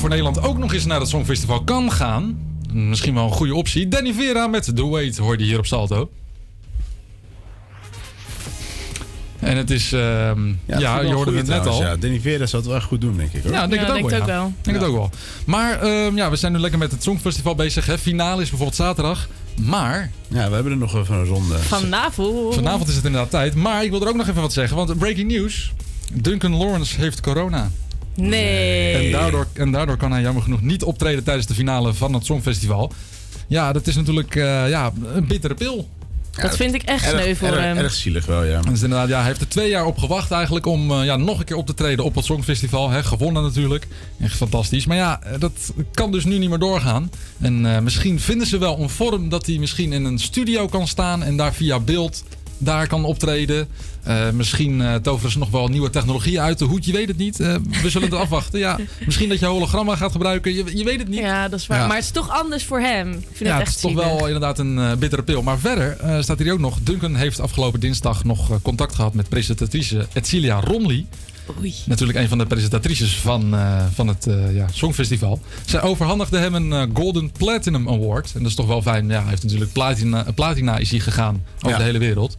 Voor Nederland ook nog eens naar het Songfestival kan gaan. Misschien wel een goede optie. Danny Vera met The Wait hoorde je hier op Salto. En het is, ehm, ja, je hoorde het net al. Ja, Danny Vera zou het wel echt goed doen, denk ik. Hoor. Ja, denk Ja, het ook denk wel. het ja. ook wel. Denk het ook wel. Maar ehm, ja, we zijn nu lekker met het Songfestival bezig. Hè. Finale is bijvoorbeeld zaterdag. Maar... Ja, we hebben er nog even een ronde. Vanavond. Vanavond is het inderdaad tijd. Maar ik wil er ook nog even wat zeggen. Want breaking news. Duncan Lawrence heeft corona. Nee. En daardoor, en daardoor kan hij jammer genoeg niet optreden tijdens de finale van het Songfestival. Ja, dat is natuurlijk eh, ja, een bittere pil. Dat vind ik echt sneu voor hem. Erg zielig wel, ja. Dus inderdaad, ja, hij heeft er twee jaar op gewacht eigenlijk om eh, ja, nog een keer op te treden op het Songfestival. Hè, gewonnen natuurlijk. Echt fantastisch. Maar ja, eh, dat kan dus nu niet meer doorgaan. En eh, misschien vinden ze wel een vorm dat hij misschien in een studio kan staan en daar via beeld daar kan optreden. Eh, misschien eh, toveren ze nog wel nieuwe technologieën uit de hoed. Je weet het niet. Eh, we zullen het (laughs) afwachten. Ja, misschien dat je hologramma gaat gebruiken. Je, je weet het niet. Ja, dat is waar. Ja. Maar het is toch anders voor hem. Ik vind Ja, het het echt is toch wel inderdaad een bittere pil. Maar verder staat hier ook nog... Duncan heeft afgelopen dinsdag nog contact gehad met presentatrice Etcilia Romley. Natuurlijk een van de presentatrices van, eh, van het eh, ja, Songfestival. Zij overhandigde hem een eh, Golden Platinum Award. En dat is toch wel fijn. Ja, hij heeft natuurlijk platina, platina is hij gegaan over Ja. de hele wereld.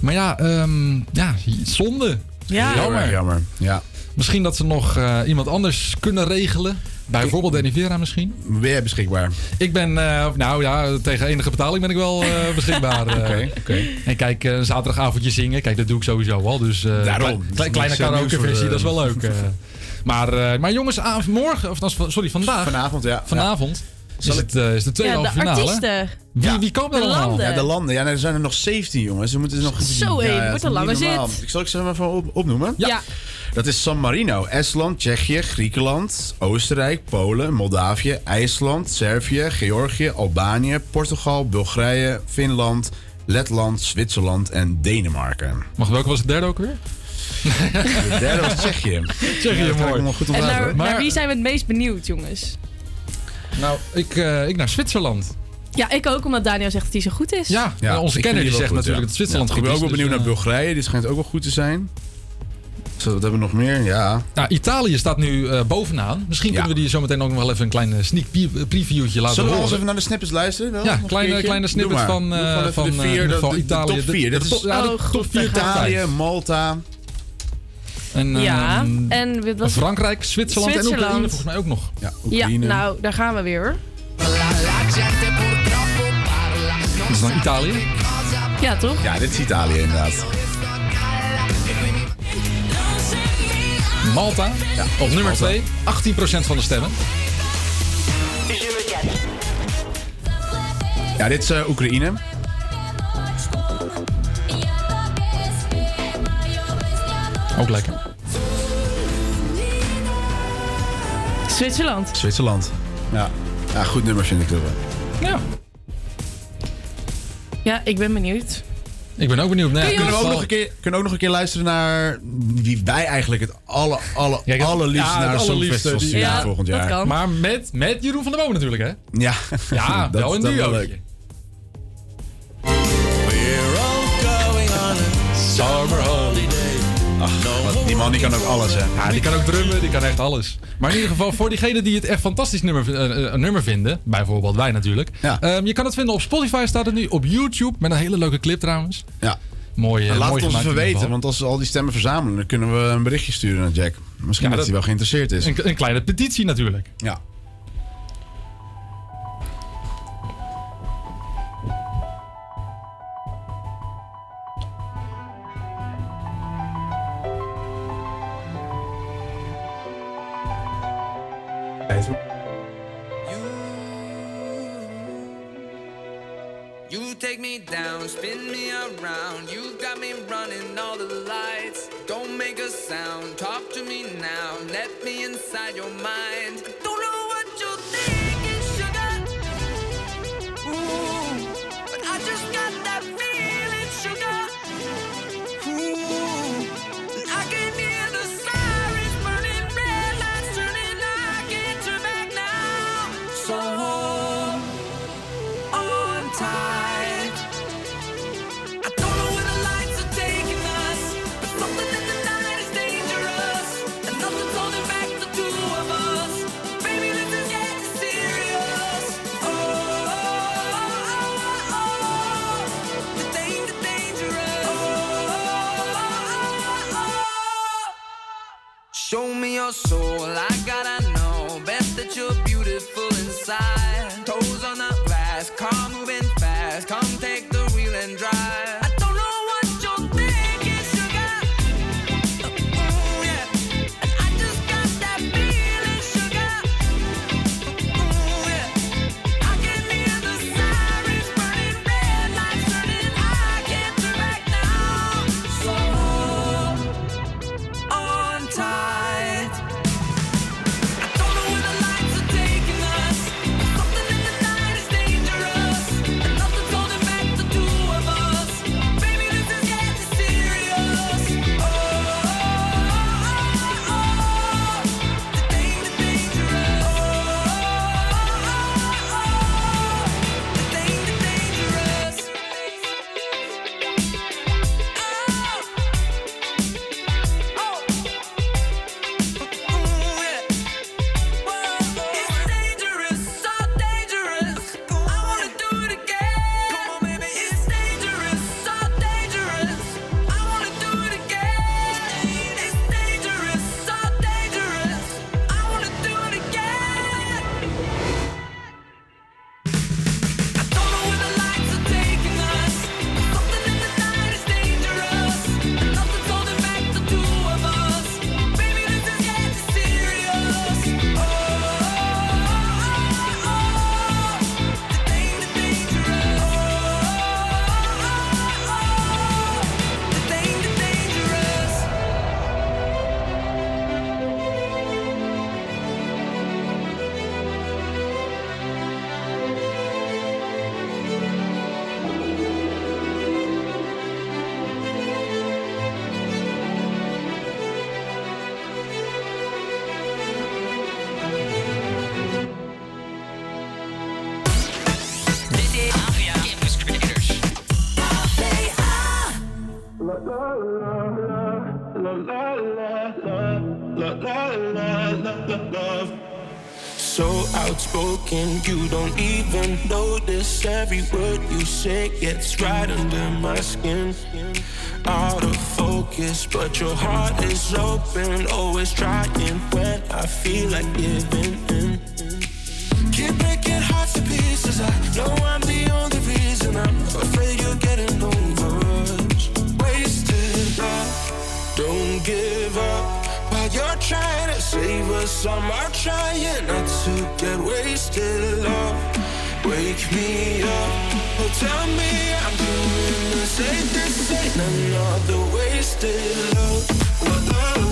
Maar ja, ehm, ja zonde. Ja. Jammer. Jammer, ja. Misschien dat ze nog eh, iemand anders kunnen regelen. Bijvoorbeeld Danny Vera misschien. Jij beschikbaar? Ik ben, eh, nou ja, tegen enige betaling ben ik wel eh, (laughs) beschikbaar. eh. Oké, oké. En kijk, een zaterdagavondje zingen, kijk, dat doe ik sowieso al. Dus Daarom. klei- kleine karaoke versie, dat is wel leuk. maar, maar jongens, ah, morgen, of sorry, vandaag. Vanavond, ja. Vanavond is, Zal het, eh, is de tweede Ja, de halve finale. artiesten. Wie, wie komen er De allemaal? landen. Ja, de landen. Ja, nee, er zijn er nog 17 jongens. We moeten er nog... Zo, hé, Ja, het ja, wordt is een lange zit. Ik zal ik ze even op, opnoemen? Ja. Dat is San Marino, Estland, Tsjechië, Griekenland, Oostenrijk, Polen, Moldavië, IJsland, Servië, Georgië, Albanië, Portugal, Bulgarije, Finland, Letland, Zwitserland en Denemarken. Mag welke was het derde ook weer? De derde was Tsjechië. (laughs) Tsjechië, Ja, dat ga ik mooi. goed En naar, wie zijn we het meest benieuwd, jongens? Nou, ik, eh, ik naar Zwitserland. Ja, ik ook, omdat Daniel zegt dat hij zo goed is. Ja, Ja, onze kenner die zegt goed, natuurlijk ja. dat Zwitserland Ja, goed Ik ben is. ook wel benieuwd dus, naar eh, Bulgarije. Die schijnt ook wel goed te zijn. Zo, wat hebben we nog meer? Ja. Nou, Italië staat nu eh, bovenaan. Misschien kunnen we die zometeen ook nog wel even een kleine sneak previewtje laten Zullen we horen. eens even naar de snippets luisteren? Wel? Ja, kleine, kleine snippets van, eh, van de vier, ieder de- geval de- de Italië. top vier. De, Dit top, is- de Oh, top goed, 4 daar gaan we. Italië, Malta. En, Ja, ehm, en wat was Frankrijk, Zwitserland, en Oekraïne volgens mij ook nog. Ja, Ja, nou, daar gaan we weer hoor. Dat is dan Italië. Ja, toch? Ja, dit is Italië inderdaad. Malta, op nummer 2, 18% van de stemmen. Ja, dit is eh, Oekraïne. Ook lekker. Zwitserland. Zwitserland. Ja. ja, goed nummer vind ik het wel. Ja. Ja, ik ben benieuwd. Ik ben ook benieuwd. Nee, kunnen, we ook nog een keer, kunnen we ook nog een keer luisteren naar wie wij eigenlijk het alle, alle, Ja, ja, naar Songfestival die- sturen Ja, volgend dat jaar. kan. Maar met, met Jeroen van der Boom natuurlijk, hè? Ja, Ja, (laughs) dat wel is een duo. leuk. We're all going on a summer holiday. Ach, wat- die man die kan ook alles, hè. Ja, die kan ook drummen, die kan echt alles. Maar in ieder geval, voor diegenen die het echt fantastisch nummer, een nummer vinden, bijvoorbeeld wij natuurlijk. Ja. ehm, je kan het vinden op Spotify, staat het nu. Op YouTube, met een hele leuke clip trouwens. Ja. Mooi, eh, Laat mooi het ons even weten, want als we al die stemmen verzamelen, dan kunnen we een berichtje sturen naar Jack. Misschien Ja, dat, dat- hij wel geïnteresseerd is. Een, een kleine petitie natuurlijk. Ja. But your heart is open, always trying when I feel like giving in. Keep breaking hearts to pieces. I know I'm the only reason. I'm afraid you're getting over us. Wasted love. Don't give up. While you're trying to save us, I'm trying not to get wasted love. Wake me up. Oh, tell me I'm doing the same. This ain't another wasted love, love,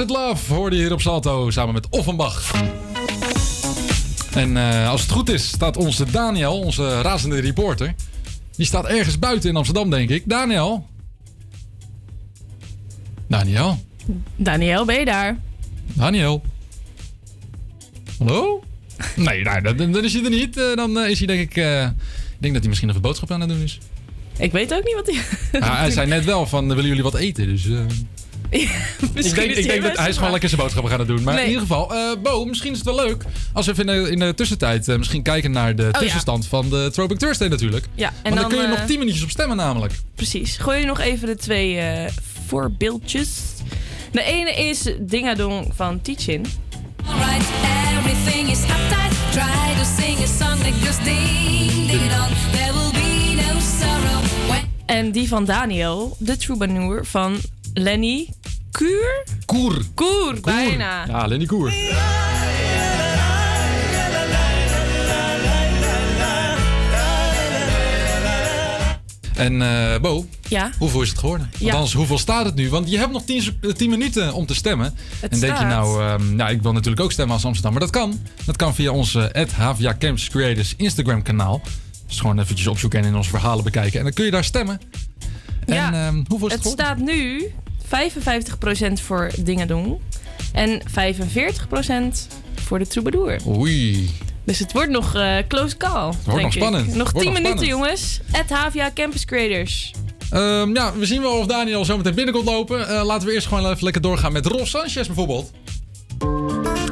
Wasted Love hoorde je hier op Salto samen met Offenbach. En eh, als het goed is, staat onze Daniel, onze razende reporter. Die staat ergens buiten in Amsterdam, denk ik. Daniel? Daniel? Daniel, ben je daar? Daniel? Hallo? Nee, nou, dan, dan is hij er niet. Eh, dan eh, is hij denk ik... ik denk dat hij misschien nog een boodschap aan het doen is. Ik weet ook niet wat hij... Ja, hij zei net wel van, willen jullie wat eten? Dus... (laughs) ik denk, ik hij denk dat hij is gewoon lekker zijn boodschappen gaan doen. Maar Nee. in ieder geval, eh, Bo, misschien is het wel leuk als we even in de, in de tussentijd eh, misschien kijken naar de Oh, ja. tussenstand van de Throwback Thursday natuurlijk. Ja, en Want dan, kun je eh, nog 10 minuutjes op stemmen namelijk. Precies. Gooi je nog even de twee eh, voorbeeldjes. De ene is Dingadong van Teachin. Alright, everything is uptight. Try to sing a song that goes ding ding dong. There will be no sorrow when En die van Daniel, de troubadour van Lenny Kuur? Koer. Koer, bijna. Ja, Lenny Koer. En eh, Bo, Ja? hoeveel is het geworden? Ja. Althans, hoeveel staat het nu? Want je hebt nog 10, sec- eh, 10 minuten om te stemmen. Het en denk je nou, ehm, nou, ik wil natuurlijk ook stemmen als Amsterdam. Maar dat kan. Dat kan via onze HVA Campus Creators Instagram kanaal. Dus gewoon eventjes opzoeken en in onze verhalen bekijken. En dan kun je daar stemmen. Ja, en ehm, hoeveel is het, Het geworden? staat nu 55% voor Dingadong en 45% voor de troubadour. Oei. Dus het wordt nog eh, close call. Het wordt nog spannend. Nog Wordt 10 nog minuten, spannend. jongens. At HVA Campus Creators. Ehm, ja, we zien wel of Daniel zo meteen binnenkomt lopen. Eh, laten we eerst gewoon even lekker doorgaan met Rolf Sanchez bijvoorbeeld.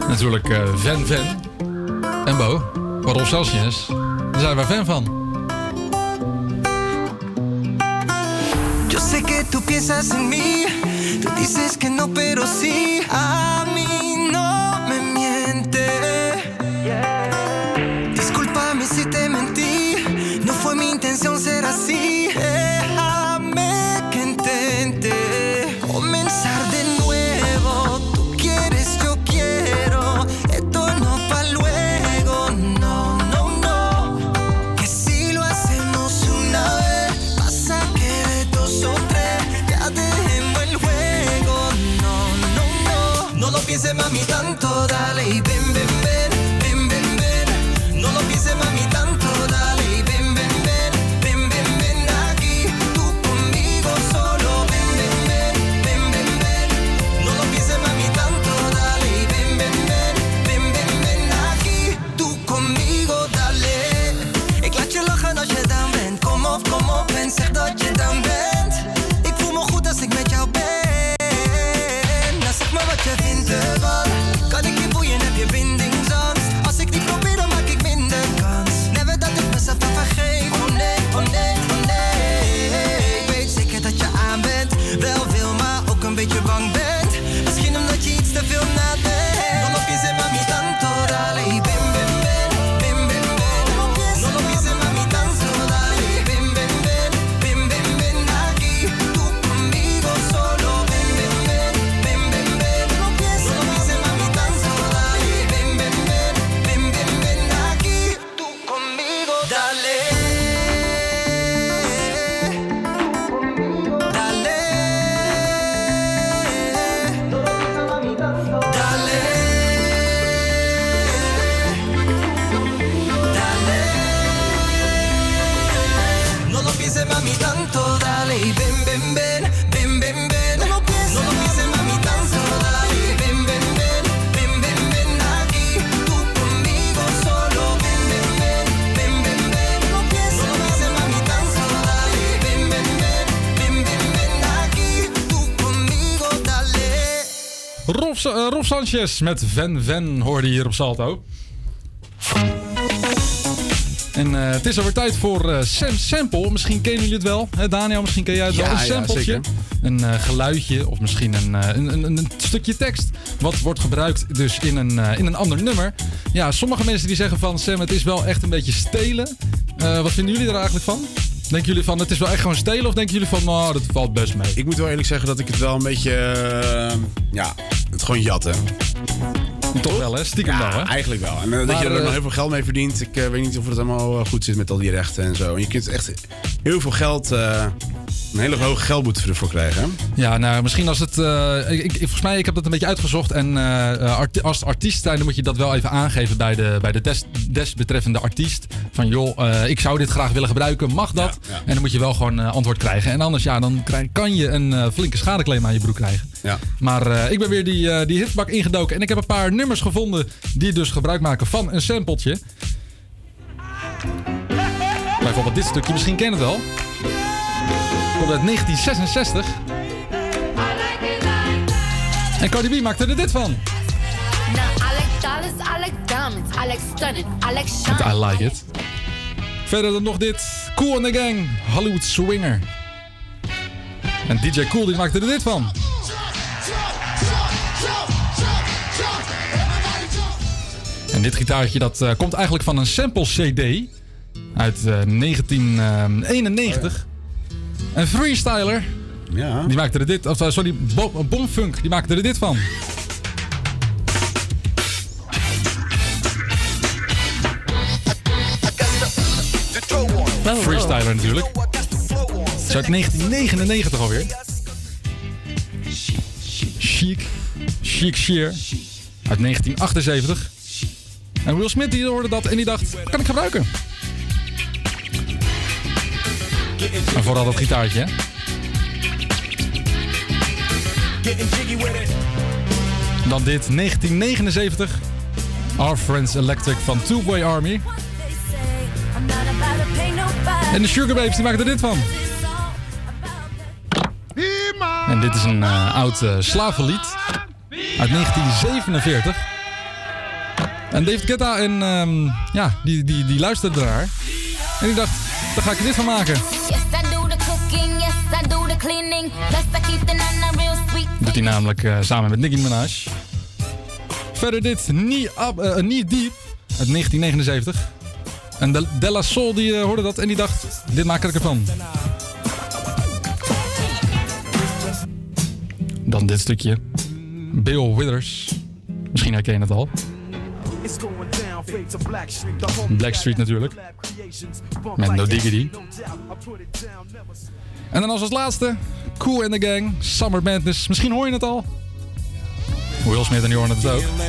Natuurlijk eh Van Van. En Bo. Maar Rolf Sanchez, daar zijn wij fan van. Yo sé que tú piensas en mí, tú dices que no, pero sí. A mí Eh, Rob Sanchez met Ven Ven hoorde hier op Salto. En eh, het is alweer tijd voor eh, Sam Sample. Misschien kennen jullie het wel. Hè, Daniel, misschien ken jij het Ja, wel. Een sampletje. een geluidje of misschien een, een, een, een stukje tekst. Wat wordt gebruikt dus in een, in een ander nummer. Ja, sommige mensen die zeggen van Sam, het is wel echt een beetje stelen. Wat vinden jullie er eigenlijk van? Denken jullie van het is wel echt gewoon stelen? Of denken jullie van nou, dat valt best mee? Ik moet wel eerlijk zeggen dat ik het wel een beetje... ja, het gewoon jatten. Toch wel, hè? Stiekem ja, wel, hè? eigenlijk wel. En eh, dat Maar, je er eh, nog heel veel geld mee verdient. Ik eh, weet niet of het helemaal eh, goed zit met al die rechten en zo. En je kunt echt heel veel geld... een hele hoge geldboete ervoor krijgen. Ja, nou, misschien als het... ik, ik, volgens mij, ik heb dat een beetje uitgezocht. En arti- als artiest zijn, dan moet je dat wel even aangeven bij de, bij de des, desbetreffende artiest. Van joh, ik zou dit graag willen gebruiken. Mag dat? Ja, ja. En dan moet je wel gewoon antwoord krijgen. En anders, ja, dan krijg, kan je een flinke schadeclaim aan je broek krijgen. Ja. Maar eh, ik ben weer die, eh, die hitbak ingedoken. En ik heb een paar nummers gevonden die dus gebruik maken van een sampletje. Bijvoorbeeld dit stukje, misschien ken je het wel. Komt uit 1966. En Cardi B maakte er dit van. I like it. Verder dan nog dit. Cool in the Gang, Hollywood Swinger. En DJ Cool die maakte er dit van. En dit gitaartje dat eh, komt eigenlijk van een sample CD uit eh, 1991. Een freestyler. Ja. Die maakte er dit, of eh, sorry, Bo- Bomfunk, die maakte er dit van. Freestyler natuurlijk. Het is uit 1999 alweer. Chic. Chic Sheer. Uit 1978. En Will Smith die hoorde dat en die dacht, kan ik gebruiken. En vooral dat gitaartje. Dan dit, 1979. Our Friends Electric van Two Boy Army. En de Sugar Babes, die maken er dit van. En dit is een eh, oud eh, slavenlied. Uit 1947. En David Guetta en ehm, ja, die, die, die luisterde ernaar. En die dacht, daar ga ik er dit van maken. Yes, I do the cooking, yes, I do the cleaning. Plus I keep the nana real sweet. Doet hij namelijk eh, samen met Nicki Minaj. Verder dit, Knee, Up, eh, Knee Deep uit 1979. En De, De La Soul die eh, hoorde dat en die dacht, dit maak ik ervan. Dan dit stukje. Bill Withers. Misschien herken je het al. Blackstreet natuurlijk. Met No Diggity. En dan als als laatste, Cool in the Gang, Summer Madness. Misschien hoor je het al. Will Smith en die horen het ook. And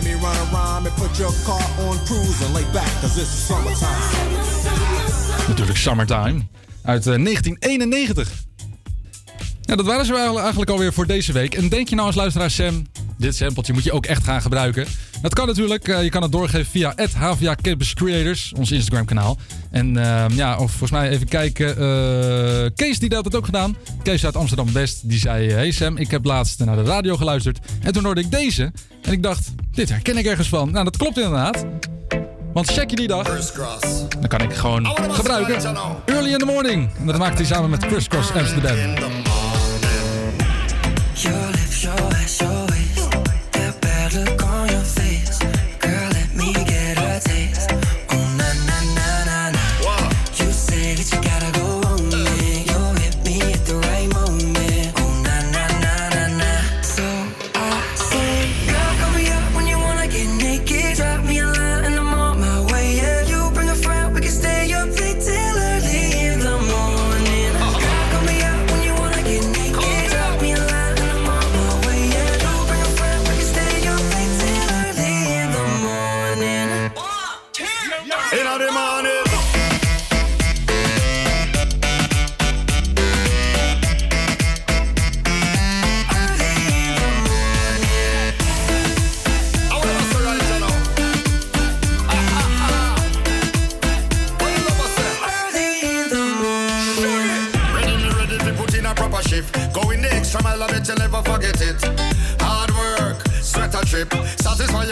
and. Natuurlijk Summertime. Uit eh, 1991. Ja, dat waren ze wel eigenlijk alweer voor deze week. En denk je nou als luisteraar Sam, dit sampletje moet je ook echt gaan gebruiken. Dat kan natuurlijk. eh, je kan het doorgeven via HVA Campus Creators, ons Instagram kanaal. En ehm, ja, of volgens mij even kijken. eh, Kees die had het ook gedaan. Kees uit Amsterdam West. Die zei, hey Sam, ik heb laatst naar de radio geluisterd. En toen hoorde ik deze. En ik dacht, dit herken ik ergens van. Nou, dat klopt inderdaad. Want check je die dag. Dan kan ik gewoon gebruiken. Early in the morning. En dat maakt hij samen met Chris Cross Amsterdam.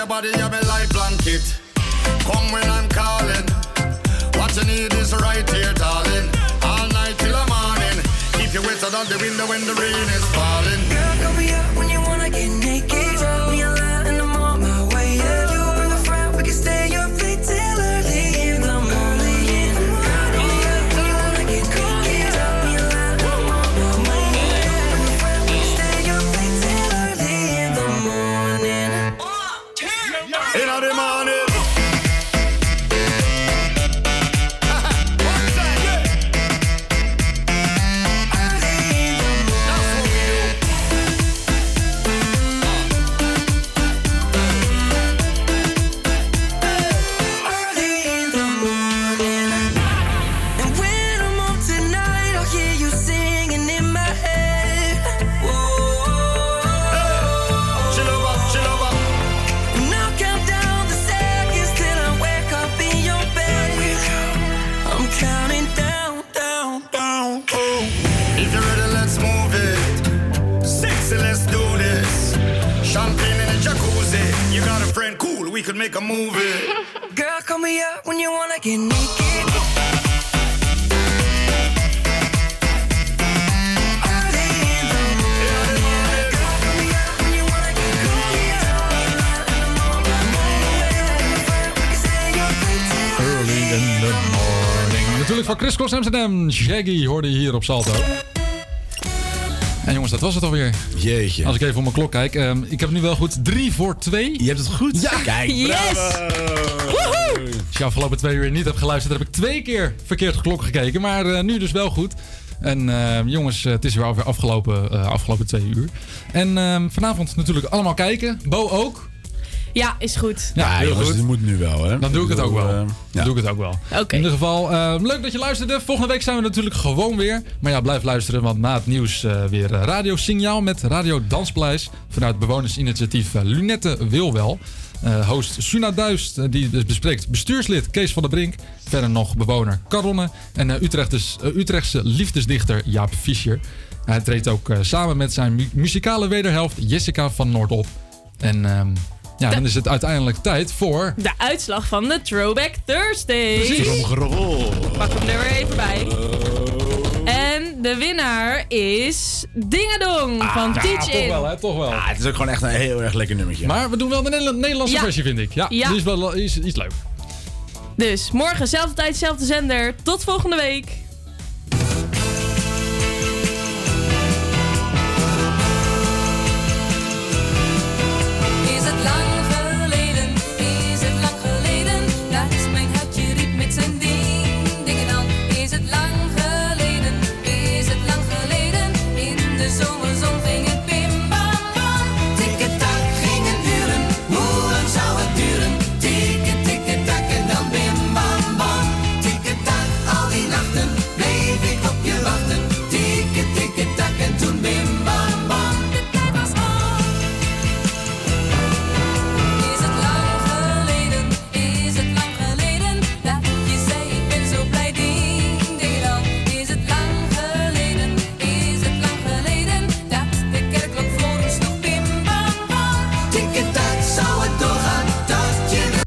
Body, you're my life blanket. Come when I'm calling. What you need is right here, darling. All night till the morning. Keep you wetter than the window when the rain is falling. Make a movie. (laughs) Girl, call me up when you wanna get naked. Early in the morning. Natuurlijk van Chris Cross Amsterdam. Shaggy hoorde je hier op Salto. En jongens, dat was het alweer. Jeetje. Als ik even op mijn klok kijk. ehm, ik heb nu wel goed 3 voor 2. Je hebt het goed? Ja. Kijk, yes. Als je afgelopen twee uur niet hebt geluisterd, heb ik twee keer verkeerd de klok gekeken. Maar eh, nu dus wel goed. En ehm, jongens, het is weer alweer afgelopen, eh, afgelopen twee uur. En ehm, vanavond natuurlijk allemaal kijken. Bo ook. Ja, is goed. Ja, heel jongens, goed. het moet nu wel, hè? Dan doe ik het ook wel. Eh, Dan ja. doe ik het ook wel. Oké. In ieder geval, eh, leuk dat je luisterde. Volgende week zijn we natuurlijk gewoon weer. Maar ja, blijf luisteren, want na het nieuws eh, weer eh, Radio Signaal met Radio Danspleis. Vanuit bewonersinitiatief eh, Lunette Wilwel. Eh, host Suna Duist, eh, die dus bespreekt bestuurslid Kees van der Brink. Verder nog bewoner Caronne. En eh, Utrechters, eh, Utrechtse liefdesdichter Jaap Fischer. Hij treedt ook eh, samen met zijn mu- muzikale wederhelft Jessica van Noord op. En ehm, ja, dan is het uiteindelijk tijd voor... De uitslag van de Throwback Thursday. Precies. Pak hem er weer even bij. En de winnaar is Dingadong van ja, Teach toch In. wel, hè? Toch wel. Ah, het is ook gewoon echt een heel erg lekker nummertje. Maar we doen wel de Nederla- Nederlandse Ja. versie, vind ik. Ja, Ja. die is wel iets, iets leuk. Dus morgen, zelfde tijd, zelfde zender. Tot volgende week.